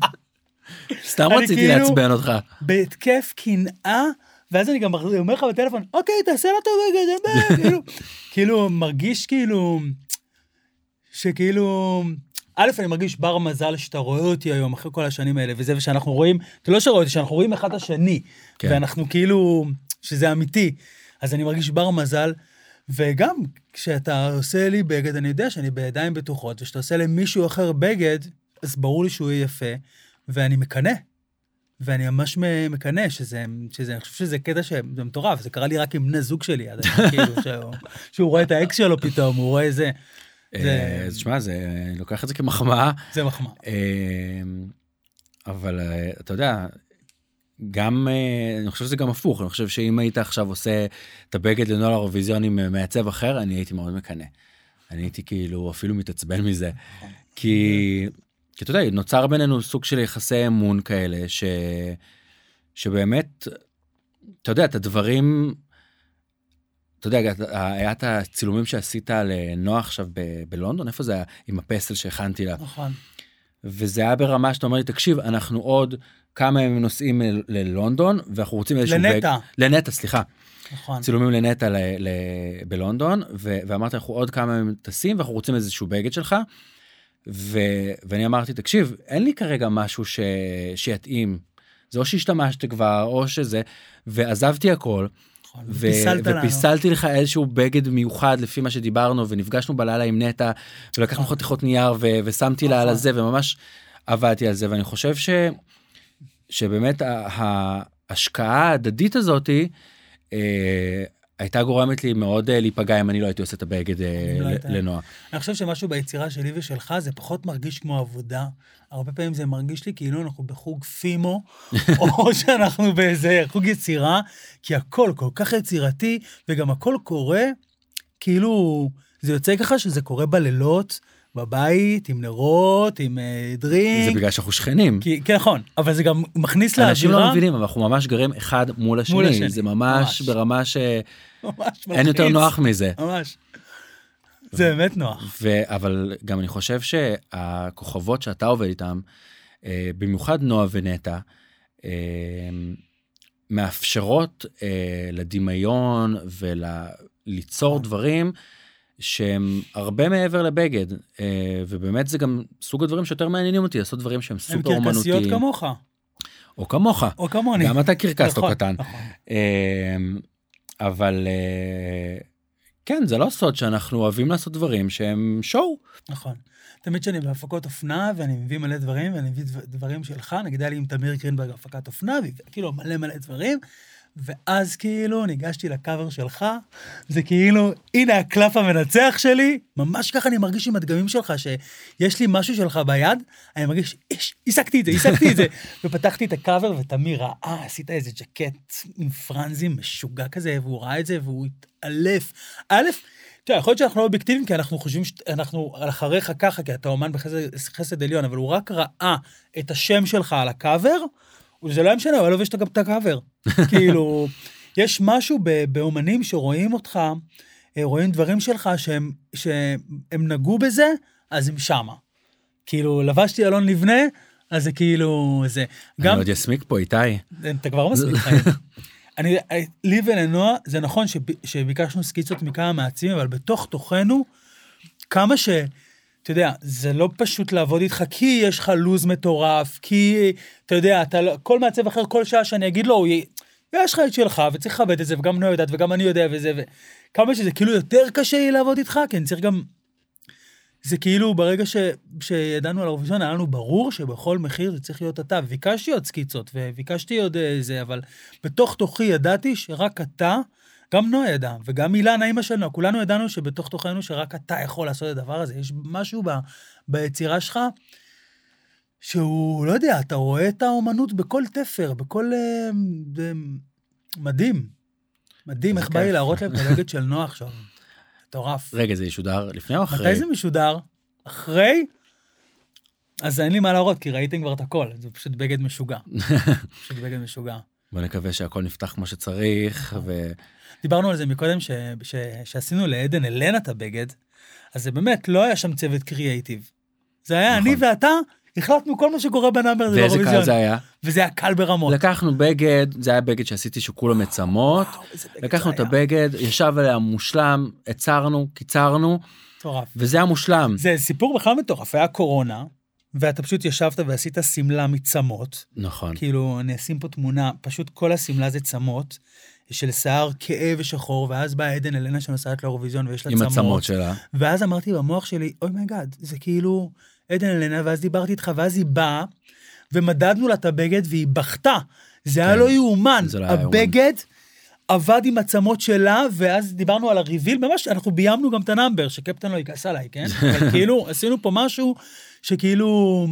סתם רציתי
כאילו-
לעצבן אותך.
בהתקף קנאה, ואז אני גם אומר לך בטלפון, אוקיי, תעשה לה טוב בגד, אין בעיה", כאילו, כאילו, מרגיש כאילו, שכאילו, א', אני מרגיש בר מזל שאתה רואה אותי היום, אחרי כל השנים האלה, וזה, ושאנחנו רואים, אתה לא שרואה אותי, שאנחנו רואים אחד את השני,
כן.
ואנחנו כאילו, שזה אמיתי. אז אני מרגיש בר מזל, וגם כשאתה עושה לי בגד, אני יודע שאני בידיים בטוחות, וכשאתה עושה למישהו אחר בגד, אז ברור לי שהוא יהיה יפה, ואני מקנא. ואני ממש מקנא שזה, שזה, אני חושב שזה קטע שזה מטורף, זה קרה לי רק עם בני זוג שלי, עד היום, כאילו, שהוא, שהוא רואה את האקס שלו פתאום, הוא רואה זה, זה-
אה, תשמע, זה, אני לוקח את זה כמחמאה,
זה מחמאה.
אה, אבל אה, אתה יודע, גם, אה, אני חושב שזה גם הפוך, אני חושב שאם היית עכשיו עושה את הבגד לנוהל האירוויזיון עם אה, מעצב אחר, אני הייתי מאוד מקנא. אני הייתי כאילו אפילו מתעצבן מזה. כי, כי אתה יודע, נוצר בינינו סוג של יחסי אמון כאלה, ש, שבאמת, אתה יודע, את הדברים, אתה יודע, היה את הצילומים שעשית לנועה עכשיו ב- בלונדון, איפה זה היה? עם הפסל שהכנתי לה.
נכון.
וזה היה ברמה שאתה אומר לי, תקשיב, אנחנו עוד כמה ימים נוסעים ל- ללונדון, ואנחנו רוצים איזשהו...
לנטע.
לנטע, סליחה.
נכון.
צילומים לנטע ל... ל... בלונדון, ו... ואמרת, אנחנו עוד כמה ימים טסים, ואנחנו רוצים איזשהו בגד שלך. ו... ואני אמרתי, תקשיב, אין לי כרגע משהו ש... שיתאים. זה או שהשתמשת כבר, או שזה, ועזבתי הכל.
נכון.
ו-
ופיסלת לנו.
ופיסלתי לך איזשהו בגד מיוחד לפי מה שדיברנו ונפגשנו בלילה עם נטע ולקחנו
נכון.
חתיכות נייר ו- ושמתי לה על
נכון.
הזה וממש עבדתי על זה ואני חושב ש... שבאמת ההשקעה ההדדית הזאתי אה, הייתה גורמת לי מאוד אה, להיפגע אם אני לא הייתי עושה את הבגד אה,
לא
לנועה.
אני חושב שמשהו ביצירה שלי ושלך זה פחות מרגיש כמו עבודה. הרבה פעמים זה מרגיש לי כאילו אנחנו בחוג פימו, או שאנחנו באיזה חוג יצירה, כי הכל כל כך יצירתי, וגם הכל קורה, כאילו, זה יוצא ככה שזה קורה בלילות, בבית, עם נרות, עם אה,
זה
דרינק.
בגלל שאנחנו שכנים.
כי, כן, נכון, אבל זה גם מכניס לאווירה.
אנשים לא מבינים, אבל אנחנו ממש גרים אחד מול השני.
השני,
זה ממש
ממש.
ברמה שאין
ממש
יותר
מלחיץ.
נוח מזה.
ממש. זה באמת נוח.
ו... אבל גם אני חושב שהכוכבות שאתה עובד איתם, אה, במיוחד נועה ונטע, אה, מאפשרות אה, לדמיון וליצור דברים שהם הרבה מעבר לבגד, אה, ובאמת זה גם סוג הדברים שיותר מעניינים אותי, לעשות דברים שהם
הם
סופר
קרקסיות
אומנותיים.
כמוך,
או כמוך.
או כמוני.
גם אתה קרקס לא קטן.
נכון.
אמ, אבל אה, כן, זה לא סוד שאנחנו אוהבים לעשות דברים שהם שואו.
נכון. תמיד כשאני בהפקות אופנה, ואני מביא מלא דברים, ואני מביא דבר- דברים שלך, נגיד היה לי עם תמיר גרינברג הפקת אופנה, וכאילו מלא מלא דברים, ואז כאילו ניגשתי לקאבר שלך, זה כאילו, הנה הקלף המנצח שלי, ממש ככה אני מרגיש עם הדגמים שלך, שיש לי משהו שלך ביד, אני מרגיש, יש, השגתי את זה, השגתי את זה. ופתחתי את הקאבר, ותמיר ראה, עשית איזה ג'קט עם פרנזים משוגע כזה, והוא ראה את זה, והוא התעלף. א', תראה, יכול להיות שאנחנו לא אובייקטיביים, כי אנחנו חושבים שאנחנו אחריך ככה, כי אתה אומן בחסד חסד עליון, אבל הוא רק ראה את השם שלך על הקאבר, וזה לא היה משנה, הוא היה לובש גם את הקאבר. כאילו, יש משהו באומנים שרואים אותך, אה, רואים דברים שלך שהם, שהם נגעו בזה, אז הם שמה. כאילו, לבשתי אלון לבנה, אז זה כאילו, זה.
אני עוד יסמיק פה, איתי.
אתה כבר מספיק חיים. אני, לי ולנועה, זה נכון שב, שביקשנו סקיצות מכמה מעצבים, אבל בתוך תוכנו, כמה ש... אתה יודע, זה לא פשוט לעבוד איתך, כי יש לך לו"ז מטורף, כי, אתה יודע, אתה לא, כל מעצב אחר, כל שעה שאני אגיד לו, י... יש לך את שלך, וצריך לכבד את זה, וגם נועה יודעת, וגם אני יודע, וזה, וכמה שזה כאילו יותר קשה לי לעבוד איתך, כי אני צריך גם... זה כאילו ברגע ש... שידענו על האירוויזיון, היה לנו ברור שבכל מחיר זה צריך להיות אתה. וביקשתי עוד סקיצות, וביקשתי עוד אה, זה, אבל בתוך תוכי ידעתי שרק אתה, גם נועה ידע, וגם אילנה, אימא של נועה, כולנו ידענו שבתוך תוכנו שרק אתה יכול לעשות את הדבר הזה. יש משהו ב... ביצירה שלך, שהוא, לא יודע, אתה רואה את האומנות בכל תפר, בכל... אה, זה מדהים. מדהים, איך בא לי. להראות להם את הבגד של נועה עכשיו. מטורף.
רגע, זה ישודר לפני או אחרי?
מתי זה משודר? אחרי? אז אין לי מה להראות, כי ראיתם כבר את הכל, זה פשוט בגד משוגע. פשוט בגד משוגע.
בוא נקווה שהכל נפתח כמו שצריך, ו...
דיברנו על זה מקודם, ש... ש... שעשינו לעדן אלנה את הבגד, אז זה באמת, לא היה שם צוות קריאייטיב. זה היה
נכון.
אני ואתה, החלטנו כל מה שקורה בנאמבר הזה
ואיזה קל
באירוויזיון.
זה היה?
וזה היה קל ברמות.
לקחנו בגד, זה היה בגד שעשיתי שכולו מצמות,
וואו,
לקחנו
זה
את. הבגד, ישב עליה מושלם, עצרנו, קיצרנו,
מטורף.
וזה היה מושלם.
זה סיפור בכלל מטורף, היה קורונה, ואתה פשוט ישבת ועשית שמלה מצמות,
נכון.
כאילו, אני אשים פה תמונה, פשוט כל השמלה זה צמות, של שיער כהה ושחור, ואז באה עדן אלנה שנוסעת לאירוויזיון ויש לה
עם
צמות.
הצמות שלה.
ואז אמרתי במוח שלי, oh my god, זה כאילו עדן אלנה, ואז דיברתי איתך, ואז היא באה, ומדדנו לה את הבגד, והיא בכתה. זה היה
כן,
לא יאומן.
לא היה יאומן.
הבגד עבד עם הצמות שלה, ואז דיברנו על ה reveal, ממש, אנחנו ביימנו גם את ה number, שקפטן לא יכעס עליי, כן? אבל כאילו, עשינו פה משהו שכאילו...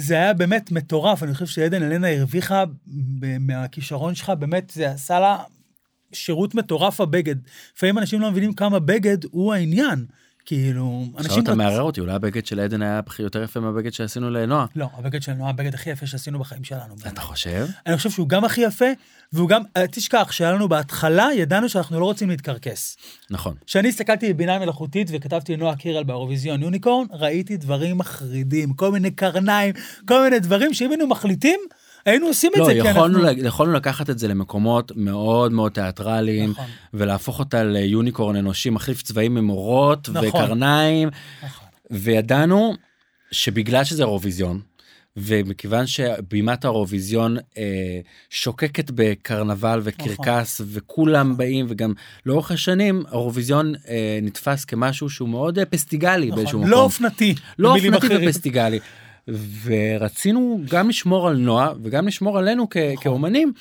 זה היה באמת מטורף, אני חושב שעדן אלנה הרוויחה מהכישרון שלך, באמת, זה עשה לה שירות מטורף הבגד. לפעמים אנשים לא מבינים כמה בגד הוא העניין. כאילו,
עכשיו
אנשים...
אתה
רצ-
מערער אותי, אולי הבגד של עדן היה יותר יפה מהבגד שעשינו לנועה.
לא, הבגד שלנו היה הבגד הכי יפה שעשינו בחיים שלנו.
אתה חושב?
אני חושב שהוא גם הכי יפה, והוא גם, תשכח שהיה לנו בהתחלה, ידענו שאנחנו לא רוצים להתקרקס.
נכון.
כשאני הסתכלתי בבינה מלאכותית וכתבתי לנועה קירל באירוויזיון יוניקורן, ראיתי דברים מחרידים, כל מיני קרניים, כל מיני דברים שאם היינו מחליטים, היינו עושים את
לא,
זה, כי
יכולנו,
אנחנו...
יכולנו לקחת את זה למקומות מאוד מאוד תיאטרליים,
נכון.
ולהפוך אותה ליוניקורן אנושי, מחליף צבעים עם אורות
נכון.
וקרניים,
נכון.
וידענו שבגלל שזה אירוויזיון, ומכיוון שבימת האירוויזיון אה, שוקקת בקרנבל וקרקס וכולם באים וגם לאורך השנים האירוויזיון אה, נתפס כמשהו שהוא מאוד אה, פסטיגלי באיזשהו
נכון.
מקום.
לא אופנתי.
לא אופנתי
אחרים.
ופסטיגלי. ורצינו גם לשמור על נועה וגם לשמור עלינו כ-
נכון.
כאומנים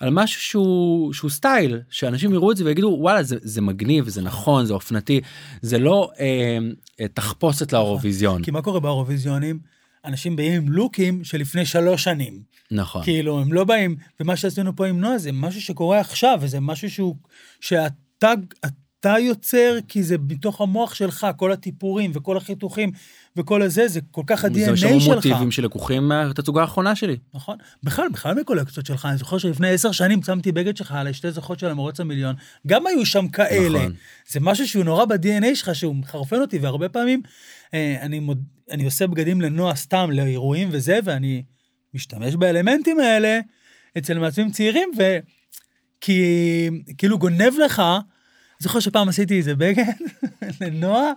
על משהו שהוא, שהוא סטייל שאנשים יראו את זה ויגידו וואלה זה, זה מגניב זה נכון זה אופנתי זה לא אה, אה, תחפושת לאירוויזיון
כי מה קורה באירוויזיונים? אנשים באים עם לוקים שלפני שלוש שנים.
נכון
כאילו, הם לא באים, ומה שעשינו פה עם נועה זה משהו שקורה עכשיו, וזה משהו שהוא, שאתה אתה יוצר, כי זה מתוך המוח שלך, כל הטיפורים וכל החיתוכים וכל הזה, זה כל כך ה-DNA
זה
שלך.
יש המון מוטיבים שלקוחים מהתצוגה האחרונה שלי.
נכון. בכלל, בכלל מקולקציות שלך, אני זוכר שלפני עשר שנים שמתי בגד שלך על שתי זוכות של המרוץ המיליון, גם היו שם כאלה.
נכון.
זה משהו שהוא נורא ב-DNA שלך, שהוא מחרפן אותי, והרבה פעמים אה, אני, מוד... אני עושה בגדים לנועה סתם, לאירועים וזה, ואני משתמש באלמנטים האלה אצל מעצבים צעירים, וכי כאילו גונב לך, זוכר שפעם עשיתי איזה בגד לנועה,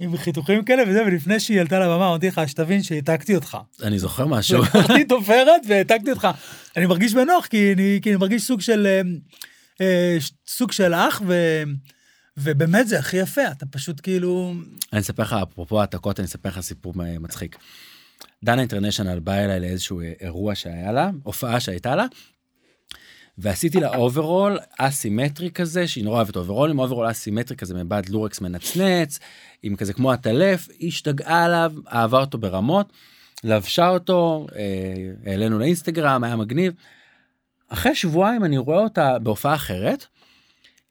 עם חיתוכים כאלה וזה, ולפני שהיא עלתה לבמה, אמרתי לך, שתבין שהעתקתי אותך.
אני זוכר משהו.
לקחתי תופרת והעתקתי אותך. אני מרגיש בנוח, כי אני, כי אני מרגיש סוג של, אה, אה, סוג של אח, ו, ובאמת זה הכי יפה, אתה פשוט כאילו...
אני אספר לך, אפרופו העתקות, אני אספר לך סיפור מצחיק. דנה אינטרנשיונל באה אליי לאיזשהו אירוע שהיה לה, הופעה שהייתה לה, ועשיתי לה אוברול אסימטרי כזה, שהיא נורא אוהבת אוברולים, אוברול אסימטרי כזה מבד לורקס מנצנץ, עם כזה כמו הטלף, היא השתגעה עליו, אהבה אותו ברמות, לבשה אותו, אה, העלינו לאינסטגרם, היה מגניב. אחרי שבועיים אני רואה אותה בהופעה אחרת,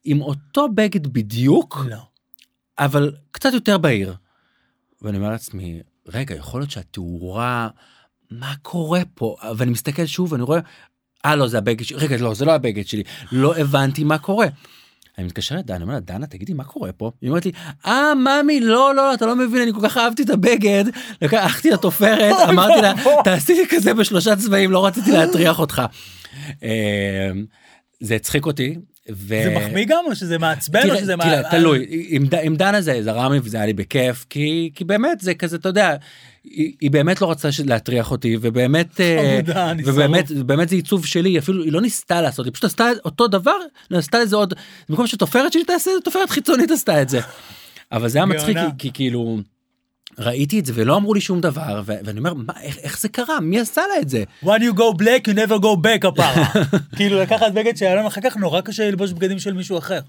עם אותו בגד בדיוק,
לא.
אבל קצת יותר בהיר. ואני אומר לעצמי, רגע, יכול להיות שהתאורה, מה קורה פה? ואני מסתכל שוב ואני רואה, אה לא זה הבגד שלי, רגע לא זה לא הבגד שלי, לא הבנתי מה קורה. אני מתקשר לדנה, אני אומר לה, דנה תגידי מה קורה פה? היא אומרת לי, אה ממי לא לא אתה לא מבין אני כל כך אהבתי את הבגד, לקחתי לתופרת, אמרתי לה תעשי לי כזה בשלושה צבעים לא רציתי להטריח אותך. אה, זה הצחיק אותי. ו...
זה מחמיא גם או שזה מעצבן
תראה,
או שזה...
תראה,
מה-
תלוי, עם, עם דנה זה זרם לי וזה היה לי בכיף, כי, כי באמת זה כזה, אתה יודע, היא, היא באמת לא רצתה להטריח אותי, ובאמת, אה, ובאמת. באמת זה עיצוב שלי, אפילו היא לא ניסתה לעשות, היא פשוט עשתה אותו דבר, עשתה לזה עוד, במקום שתופרת שלי תעשה, תופרת חיצונית עשתה את זה. אבל זה היה מצחיק. כי, כי כאילו, ראיתי את זה ולא אמרו לי שום דבר, ו- ואני אומר, מה, איך, איך זה קרה? מי עשה לה את זה?
When you go black you never go back הפרה. כאילו לקחת בגד של אלון אחר כך נורא קשה ללבוש בגדים של מישהו אחר.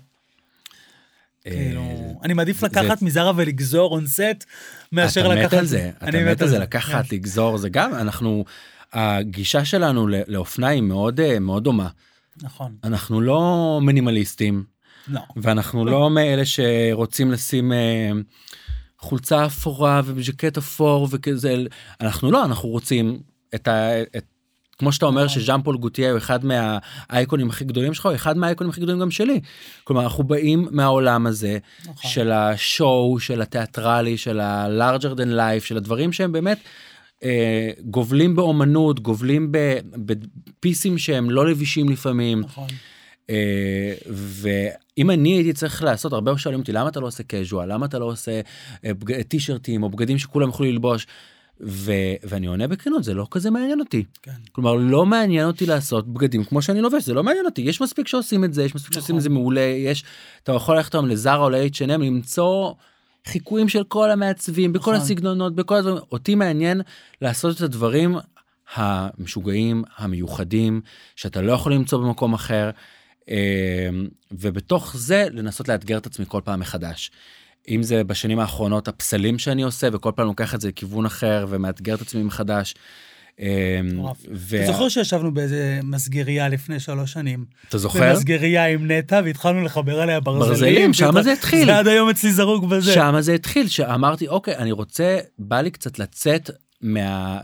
כאילו,
אה,
אני מעדיף לקחת מזרה ולגזור און סט מאשר
אתה
לקחת...
מת על זה, אתה מת על זה
כן.
לקחת, לגזור, זה גם, אנחנו, הגישה שלנו לאופנה היא מאוד אה, מאוד דומה.
נכון,
אנחנו לא מינימליסטים,
לא.
ואנחנו לא מאלה שרוצים לשים אה, חולצה אפורה וז'קט אפור וכזה, אנחנו לא, אנחנו רוצים את ה... את, כמו שאתה אומר
נכון.
שז'אן פול גוטייה הוא אחד מהאייקונים הכי גדולים שלך, הוא אחד מהאייקונים הכי גדולים גם שלי. כלומר, אנחנו באים מהעולם הזה
נכון.
של השואו, של התיאטרלי, של ה-larger than life, של הדברים שהם באמת אה, גובלים באומנות, גובלים בפיסים שהם לא לבישים לפעמים.
נכון.
אה, ואם אני הייתי צריך לעשות, הרבה שואלים אותי למה אתה לא עושה casual, למה אתה לא עושה אה, טישרטים או בגדים שכולם יוכלו ללבוש. ו- ואני עונה בכנות זה לא כזה מעניין אותי
כן.
כלומר לא מעניין אותי לעשות בגדים כמו שאני לובש זה לא מעניין אותי יש מספיק שעושים את זה יש מספיק שעושים את זה מעולה יש אתה יכול ללכת היום לזרה או ל-H&M למצוא חיקויים של כל המעצבים בכל
נכון.
הסגנונות בכל הדברים אותי מעניין לעשות את הדברים המשוגעים המיוחדים שאתה לא יכול למצוא במקום אחר אה, ובתוך זה לנסות לאתגר את עצמי כל פעם מחדש. אם זה בשנים האחרונות הפסלים שאני עושה וכל פעם לוקח את זה לכיוון אחר ומאתגר את עצמי מחדש.
מטורף.
ו-
אתה זוכר שישבנו באיזה מסגרייה לפני שלוש שנים?
אתה זוכר?
במסגרייה עם נטע והתחלנו לחבר עליה ברזלים.
ברזלים,
והתח-
זה התחיל.
זה עד היום אצלי זרוק בזה.
שם זה התחיל שאמרתי אוקיי אני רוצה בא לי קצת לצאת מה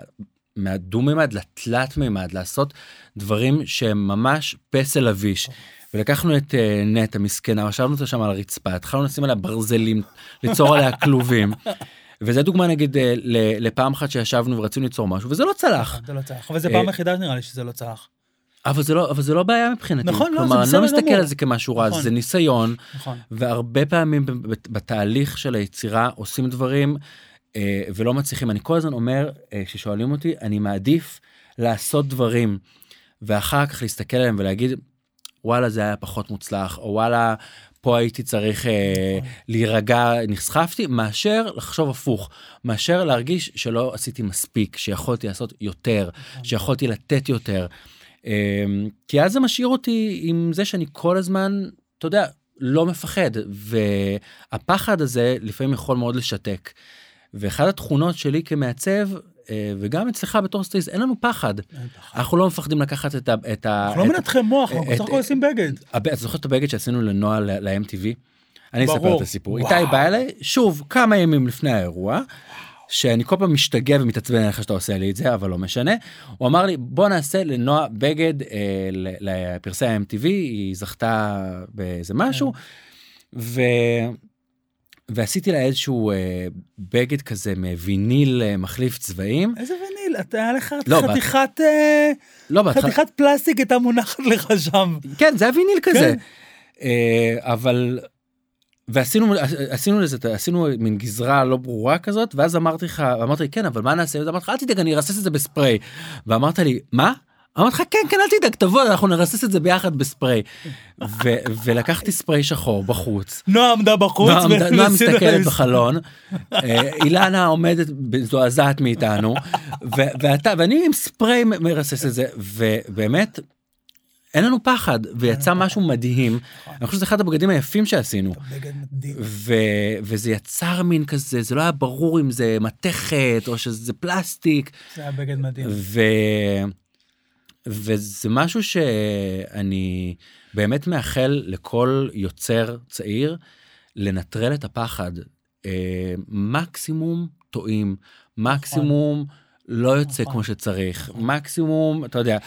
מהדו מימד לתלת מימד לעשות דברים שהם ממש פסל אביש. ולקחנו את אה, נטע מסכנה ישבנו אותה שם על הרצפה התחלנו לשים עליה ברזלים ליצור עליה כלובים. וזה דוגמה נגיד אה, לפעם אחת שישבנו ורצינו ליצור משהו וזה לא צלח
זה לא צלח. אבל זו
אה,
פעם היחידה נראה לי שזה לא צלח.
אבל זה לא אבל זה לא בעיה מבחינתי
נכון, לא, זה
כלומר אני לא
בסדר
מסתכל
גמור.
על זה כמשהו רע
נכון.
זה ניסיון
נכון.
והרבה פעמים בתהליך של היצירה עושים דברים אה, ולא מצליחים. אני כל הזמן אומר, אה, כששואלים אותי, אני מעדיף לעשות דברים ואחר כך להסתכל עליהם ולהגיד, וואלה זה היה פחות מוצלח, או וואלה פה הייתי צריך אה. להירגע, נסחפתי, מאשר לחשוב הפוך, מאשר להרגיש שלא עשיתי מספיק, שיכולתי לעשות יותר. שיכולתי לתת יותר. אה, כי אז זה משאיר אותי עם זה שאני כל הזמן, אתה יודע, לא מפחד, והפחד הזה לפעמים יכול מאוד לשתק. ואחת התכונות שלי כמעצב, וגם אצלך בתור סטייליסט, אין לנו פחד. אנחנו לא מפחדים לקחת את ה... את ה-
אנחנו לא מנתחי מוח, אנחנו בסך הכל עושים בגד.
הב- אתה זוכר את הבגד שעשינו לנועה ל-MTV? אני אספר. את הסיפור. איתי בא אליי, שוב, כמה ימים לפני האירוע, שאני כל פעם משתגע ומתעצבן עליך שאתה עושה לי את זה, אבל לא משנה. הוא אמר לי, בוא נעשה לנועה בגד אה, לפרסי ה-MTV, היא זכתה באיזה משהו, ו... ועשיתי לה איזשהו אה, בגד כזה מוויניל אה, מחליף צבעים.
איזה וניל, אתה היה לך
לא,
חתיכת, אה,
לא, בהתחלה,
חתיכת פלסטיק הייתה מונחת לך שם.
כן, זה היה ויניל כזה.
כן.
אה, אבל, ועשינו עשינו לזה, עשינו מין גזרה לא ברורה כזאת, ואז אמרתי לך, אמרת לי, כן, אבל מה נעשה? אז אמרתי לך, אל תדאג, אני ארסס את זה בספריי. ואמרת לי, מה? אמרתי לך, כן, כן, אל תדאג, תבוא, אנחנו נרסס את זה ביחד בספריי. ו- ולקחתי ספריי שחור בחוץ.
נועה עמדה בחוץ.
נועה מסתכלת בחלון, אה, אילנה עומדת מזועזעת מאיתנו, ו- ואתה, ואני עם ספריי מ- מרסס את זה, ובאמת, אין לנו פחד, ויצא משהו מדהים. אני חושב שזה אחד הבגדים היפים שעשינו. ו- וזה יצר מין כזה, זה לא היה ברור אם זה מתכת או שזה פלסטיק,
זה היה בגד מדהים.
וזה משהו שאני באמת מאחל לכל יוצר צעיר לנטרל את הפחד. אה, מקסימום טועים, מקסימום לא יוצא
נכון.
כמו שצריך. מקסימום, אתה יודע,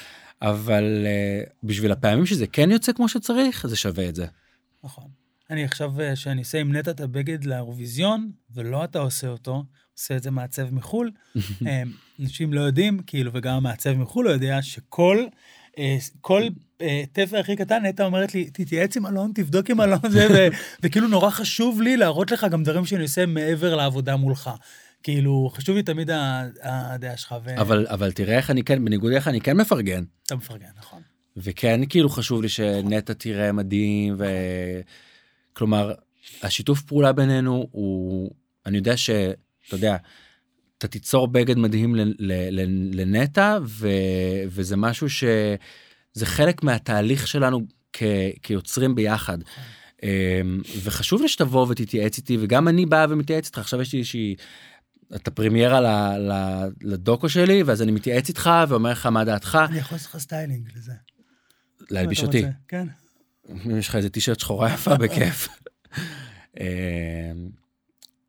אבל אה, בשביל הפעמים שזה כן יוצא כמו שצריך, זה שווה את זה.
נכון. אני עכשיו, אה, שאני אעשה עם נטע את הבגד לאירוויזיון, ולא אתה עושה אותו, עושה את זה מעצב מחו"ל. אה, אנשים לא יודעים, כאילו, וגם המעצב מחו"ל לא יודע, שכל אה, כל אה, תפר הכי קטן, נטע אומרת לי, תתייעץ עם אלון, תבדוק עם אלון זה, וכאילו נורא חשוב לי להראות לך גם דברים שאני עושה מעבר לעבודה מולך. כאילו, חשוב לי תמיד הדעה שלך,
אבל אבל תראה איך אני כן, בניגוד אליך אני כן מפרגן.
מפרגן, נכון.
וכן כאילו חשוב לי שנטע תראה מדהים ו... כלומר השיתוף פעולה בינינו הוא אני יודע שאתה יודע אתה תיצור בגד מדהים לנטע. וזה משהו שזה חלק מהתהליך שלנו כ... כיוצרים ביחד. אמ, וחשוב לי שתבוא ותתייעץ איתי וגם אני בא ומתייעץ איתך עכשיו יש לי איזושהי. את הפרמיירה ל- ל- לדוקו שלי ואז אני מתייעץ איתך ואומר לך מה דעתך
אני יכול לעשות לך סטיילינג לזה.
להלביש
אתה
אותי.
כן.
אם יש לך איזה טישרט שחורה יפה בכיף.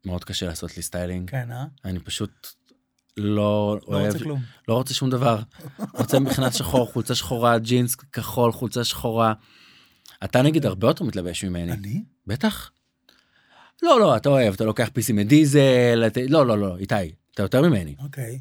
מאוד קשה לעשות לי סטיילינג
כן, אה?
אני פשוט לא
לא
אוהב
רוצה כלום.
לא רוצה שום דבר רוצה מכנס שחור חולצה שחורה ג'ינס כחול חולצה שחורה. אתה נגיד הרבה יותר מתלבש ממני
אני?
בטח. לא לא אתה אוהב אתה לוקח פיסים מדיזל אתה- לא לא לא איתי אתה יותר ממני
אוקיי.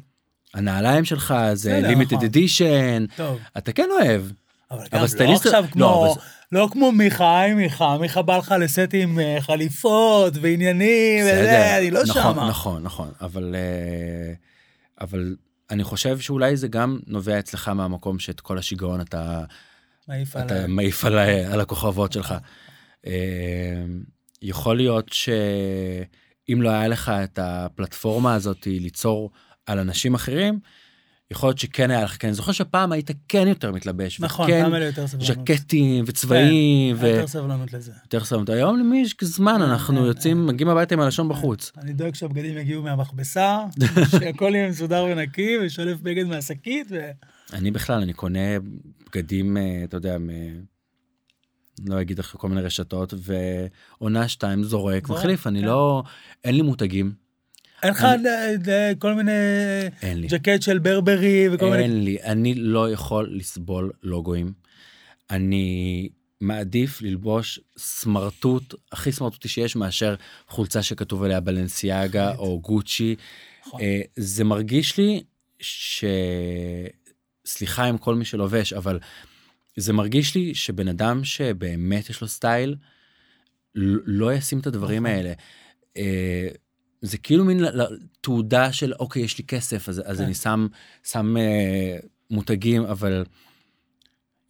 הנעליים שלך זה limited
נכון.
edition
טוב.
אתה כן אוהב
אבל גם לא עכשיו
לא,
כמו, לא כמו מיכה, היי מיכה, מיכה בא לך לסט עם אה, חליפות ועניינים, וזה, אני לא
נכון,
שמה.
נכון, נכון, אבל, אה, אבל אני חושב שאולי זה גם נובע אצלך מהמקום שאת כל השיגעון אתה,
מעיף
אתה
עליי.
מעיף על, על הכוכבות שלך. אה, יכול להיות שאם לא היה לך את הפלטפורמה הזאת ליצור על אנשים אחרים, יכול להיות שכן היה לך, כי אני זוכר שפעם היית כן יותר מתלבש,
נכון,
וכן
פעם היה יותר סבלנות.
ז'קטים וצבעים,
היה יותר סבלנות לזה.
ויותר סבלנות. היום למי יש זמן, אנחנו
כן,
יוצאים, מגיעים הביתה עם הלשון בחוץ.
אני דואג שהבגדים יגיעו מהמכבסה, שהכל יהיה מסודר ונקי, ושולף בגד מהשקית, ו...
אני בכלל, אני קונה בגדים, אה, אתה יודע, מ... לא אגיד לך כל מיני רשתות, ועונה שתיים זורק,
זורק,
מחליף, אני
כן.
לא, אין לי מותגים,
אין לך אה, אה, כל מיני. ג'קט של ברברי וכל מיני...
אין לי, אני לא יכול לסבול לוגוים. אני מעדיף ללבוש סמרטוט, הכי סמרטוטי שיש, מאשר חולצה שכתוב עליה בלנסיאגה. או גוצ'י.
נכון.
אה, זה מרגיש לי ש... סליחה עם כל מי שלובש, אבל זה מרגיש לי שבן אדם שבאמת יש לו סטייל, לא ישים את הדברים
נכון.
האלה. זה כאילו מין תעודה של אוקיי יש לי כסף אז, אז
כן.
אני שם שם אה, מותגים אבל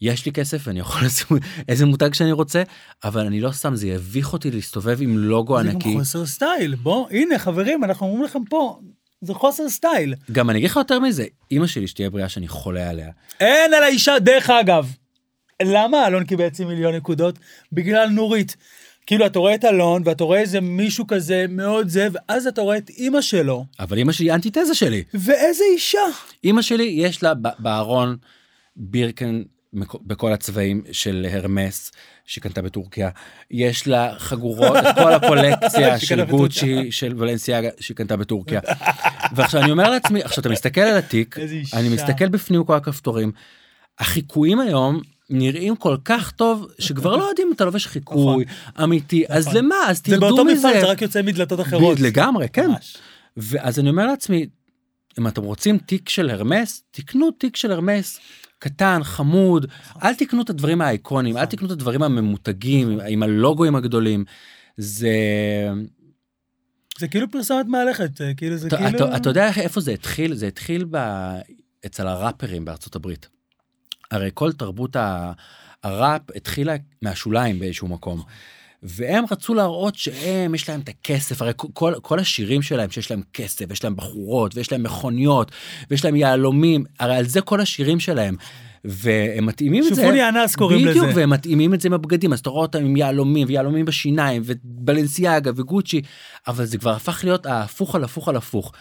יש לי כסף ואני יכול לשים איזה מותג שאני רוצה אבל אני לא שם זה יביך אותי להסתובב עם לוגו
זה
ענקי
גם חוסר סטייל. בוא, הנה חברים, אנחנו אומרים לכם פה, זה חוסר סטייל.
גם אני אגיד לך יותר מזה אמא שלי שתהיה בריאה שאני חולה עליה
אין על האישה, דרך אגב. למה אלון קיבל אצלי מיליון נקודות? בגלל נורית. כאילו, אתה רואה את אלון, ואתה רואה איזה מישהו כזה מאוד זה, ואז אתה רואה את אימא שלו,
אבל אמא שלי היא אנטיתזה שלי
ואיזה אישה.
אמא שלי יש לה בארון בירקן בכל הצבעים של הרמס שהיא קנתה בטורקיה. יש לה חגורות, את כל הקולקציה של. גוצ'י, של ולנסיאגה שהיא קנתה בטורקיה. ועכשיו אני אומר לעצמי, עכשיו אתה מסתכל על התיק. אני מסתכל בפנים כל הכפתורים. החיקויים היום נראים כל כך טוב שכבר לא יודעים אם אתה לובש חיקוי אמיתי אז
נכון.
למה אז
זה
תרדו
באותו
מזה.
מפעל, זה רק יוצא מדלתות אחרות.
לגמרי כן. ואז אני אומר לעצמי אם אתם רוצים תיק של הרמס תקנו תיק של הרמס קטן חמוד אל תקנו את הדברים האיקונים אל תקנו את הדברים הממותגים עם- הלוגוים הגדולים. זה
זה כאילו פרסומת מהלכת, זה כאילו, זה
אתה,
כאילו...
אתה, אתה יודע איפה זה התחיל? זה התחיל ב... אצל הראפרים בארצות הברית. הרי כל תרבות. הראפ התחילה מהשוליים באיזשהו מקום. והם רצו להראות שהם, יש להם את הכסף, הרי כל, כל השירים שלהם שיש להם כסף, יש להם בחורות, ויש להם מכוניות, ויש להם יהלומים, הרי על זה כל השירים שלהם. והם מתאימים את זה,
שופוני אנס קוראים
בדיוק,
לזה.
והם מתאימים את זה עם הבגדים, אז אתה רואה אותם עם יהלומים, ויהלומים בשיניים, ובלנסיאגה, וגוצ'י, אבל זה כבר הפך להיות ההפוך על הפוך על הפוך.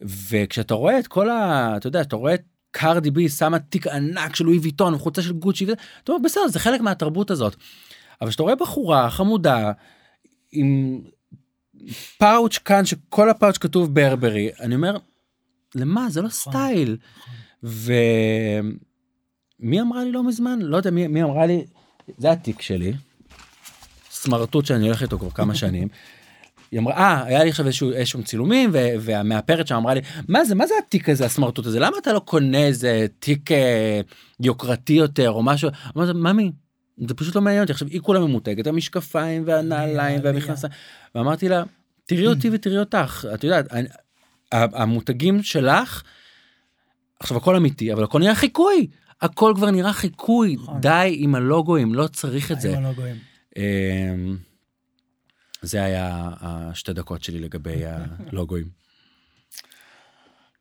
וכשאתה רואה את כל ה... אתה יודע, אתה רואה את קרדי בי שמה תיק ענק של לואי ויטון, וחולצה של גוצ'י, וזה, אתה אומר, בסדר, זה חלק מהתרבות הזאת. אבל כשאתה רואה בחורה חמודה, עם פאוץ' כאן, שכל הפאוץ' כתוב ברברי, אני אומר, למה? זה לא
נכון,
סטייל. ומי אמרה לי לא מזמן? לא יודע מי, מי אמרה לי, זה התיק שלי, סמרטוט שאני הולך איתו כבר כמה שנים. היא אמרה, אה, היה לי עכשיו איזשהו, איזשהו צילומים, והמאפרת שם אמרה לי, מה זה, מה זה התיק הזה, הסמרטוט הזה? למה אתה לא קונה איזה תיק אה, יוקרתי יותר או משהו? אמרתי, ממי, זה פשוט לא מעניין אותי. עכשיו, היא כולה ממותגת, המשקפיים והנעליים. והמכנסיים. ואמרתי לה, תראי אותי ותראי אותך. את יודעת, אני- המותגים שלך, עכשיו הכל אמיתי, אבל הכל נראה חיקוי. הכל כבר נראה חיקוי.
נכון.
די עם הלוגוים, לא צריך את זה.
עם הלוגוים.
זה היה השתי דקות שלי לגבי הלוגוים.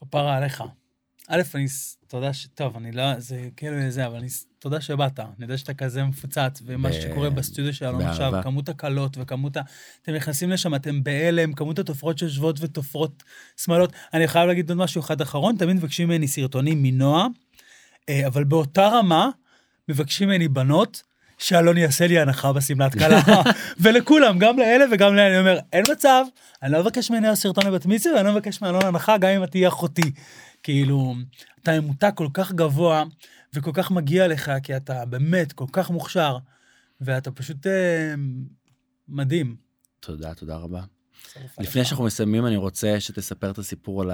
כפרה עליך. א', אני, תודה ש... טוב, אני לא... זה כאילו זה, אבל אני... תודה שבאת. אני יודע שאתה כזה מפוצץ, ומה
ב-
שקורה בסטודיו שלנו עכשיו,
באהבה.
כמות הקלות וכמות ה... אתם נכנסים לשם, אתם בהלם, כמות התופרות שיושבות ותופרות שמאלות. אני חייב להגיד עוד משהו אחד אחרון, תמיד מבקשים ממני סרטונים מנועה, אה, אבל באותה רמה מבקשים ממני בנות. שאלון יעשה לי הנחה בשמלת כלה, ולכולם, גם לאלה וגם לאלה, אני אומר, אין מצב, אני לא מבקש ממני סרטון לבת מצווה, ואני לא מבקש מאלון הנחה, גם אם את תהיה אחותי. כאילו, אתה ממותג כל כך גבוה, וכל כך מגיע לך, כי אתה באמת כל כך מוכשר, ואתה פשוט אה, מדהים.
תודה, תודה רבה. לפני. שאנחנו מסיימים, אני רוצה שתספר את הסיפור על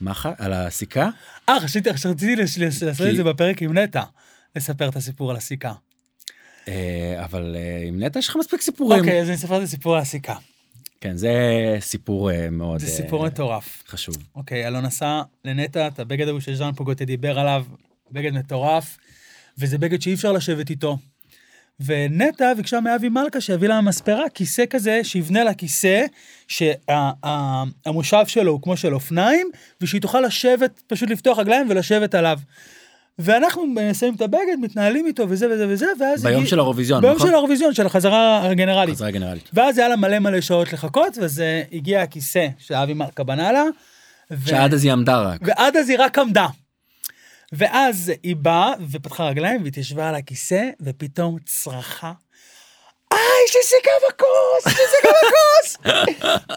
המחה, על הסיכה.
אה, חשבתי, רציתי לעשות את זה בפרק עם נטע, לספר את הסיפור על הסיכה.
אה, אבל אה, עם נטע יש לך מספיק סיפורים.
אוקיי, אז אני אספר את הסיפור על הסיכה.
כן, זה סיפור אה, מאוד
זה
אה,
סיפור מטורף.
חשוב.
אוקיי, אלון עשה לנטע את הבגד ההוא שז'אן פוגוטה דיבר עליו, בגד מטורף, וזה בגד שאי אפשר לשבת איתו. ונטע ביקשה מאבי מלכה שיביא לה מספרה, כיסא כזה, שיבנה לה כיסא, שהמושב שלו הוא כמו של אופניים, ושהיא תוכל לשבת, פשוט לפתוח רגליים ולשבת עליו. ואנחנו שמים את הבגד, מתנהלים איתו וזה וזה וזה, ואז...
ביום
הגיע-
של האירוויזיון,
ביום
נכון?
של האירוויזיון, של החזרה הגנרלית.
חזרה גנרלית.
ואז היה לה מלא מלא שעות לחכות, וזה הגיע הכיסא שאבי מלכה בנה לה. ו-
שעד אז היא עמדה רק.
ועד אז היא רק עמדה. ואז היא באה ופתחה רגליים והתיישבה על הכיסא, ופתאום צרחה. אה, יש לי סיכה בכוס, יש לי סיכה בכוס.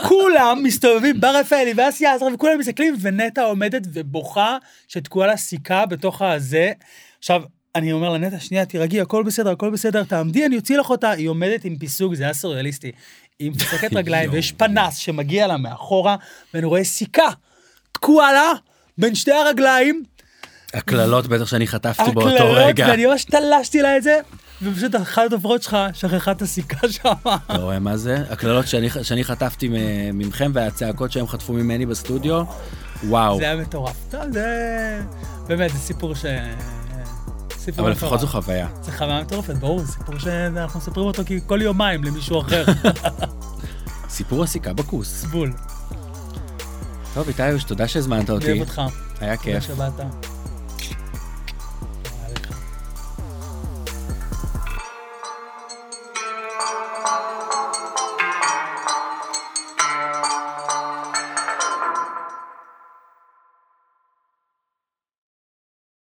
כולם מסתובבים, בר רפאלי ואסיה עזרא, וכולם מסתכלים, ונטע עומדת ובוכה שתקועה לה סיכה בתוך הזה. עכשיו, אני אומר לנטע, שנייה, תירגעי, הכל בסדר, הכל בסדר, תעמדי, אני אוציא לך אותה. היא עומדת עם פיסוג, זה היה סוריאליסטי. היא משחקת רגליים, ויש פנס שמגיע לה מאחורה, ואני רואה סיכה תקועה לה בין שתי הרגליים,
הקללות בטח שאני חטפתי באותו
הקללות,
רגע.
ואני ממש תלשתי לה את זה, ופשוט אחת הדוברות שלך שכחה את הסיכה שם.
אתה רואה מה זה? הקללות שאני, שאני חטפתי ממכם והצעקות שהם חטפו ממני בסטודיו, וואו.
זה היה מטורף. טוב, זה... באמת, זה סיפור ש... סיפור
אבל. לפחות זו חוויה.
זה חוויה מטורפת, ברור, זה סיפור שאנחנו מספרים אותו כל יומיים למישהו אחר.
סיפור הסיכה בכוס.
בול.
טוב, איתי, תודה שהזמנת
אני אוהב
אותי.
אותך.
היה
תודה
כיף.
שבאת.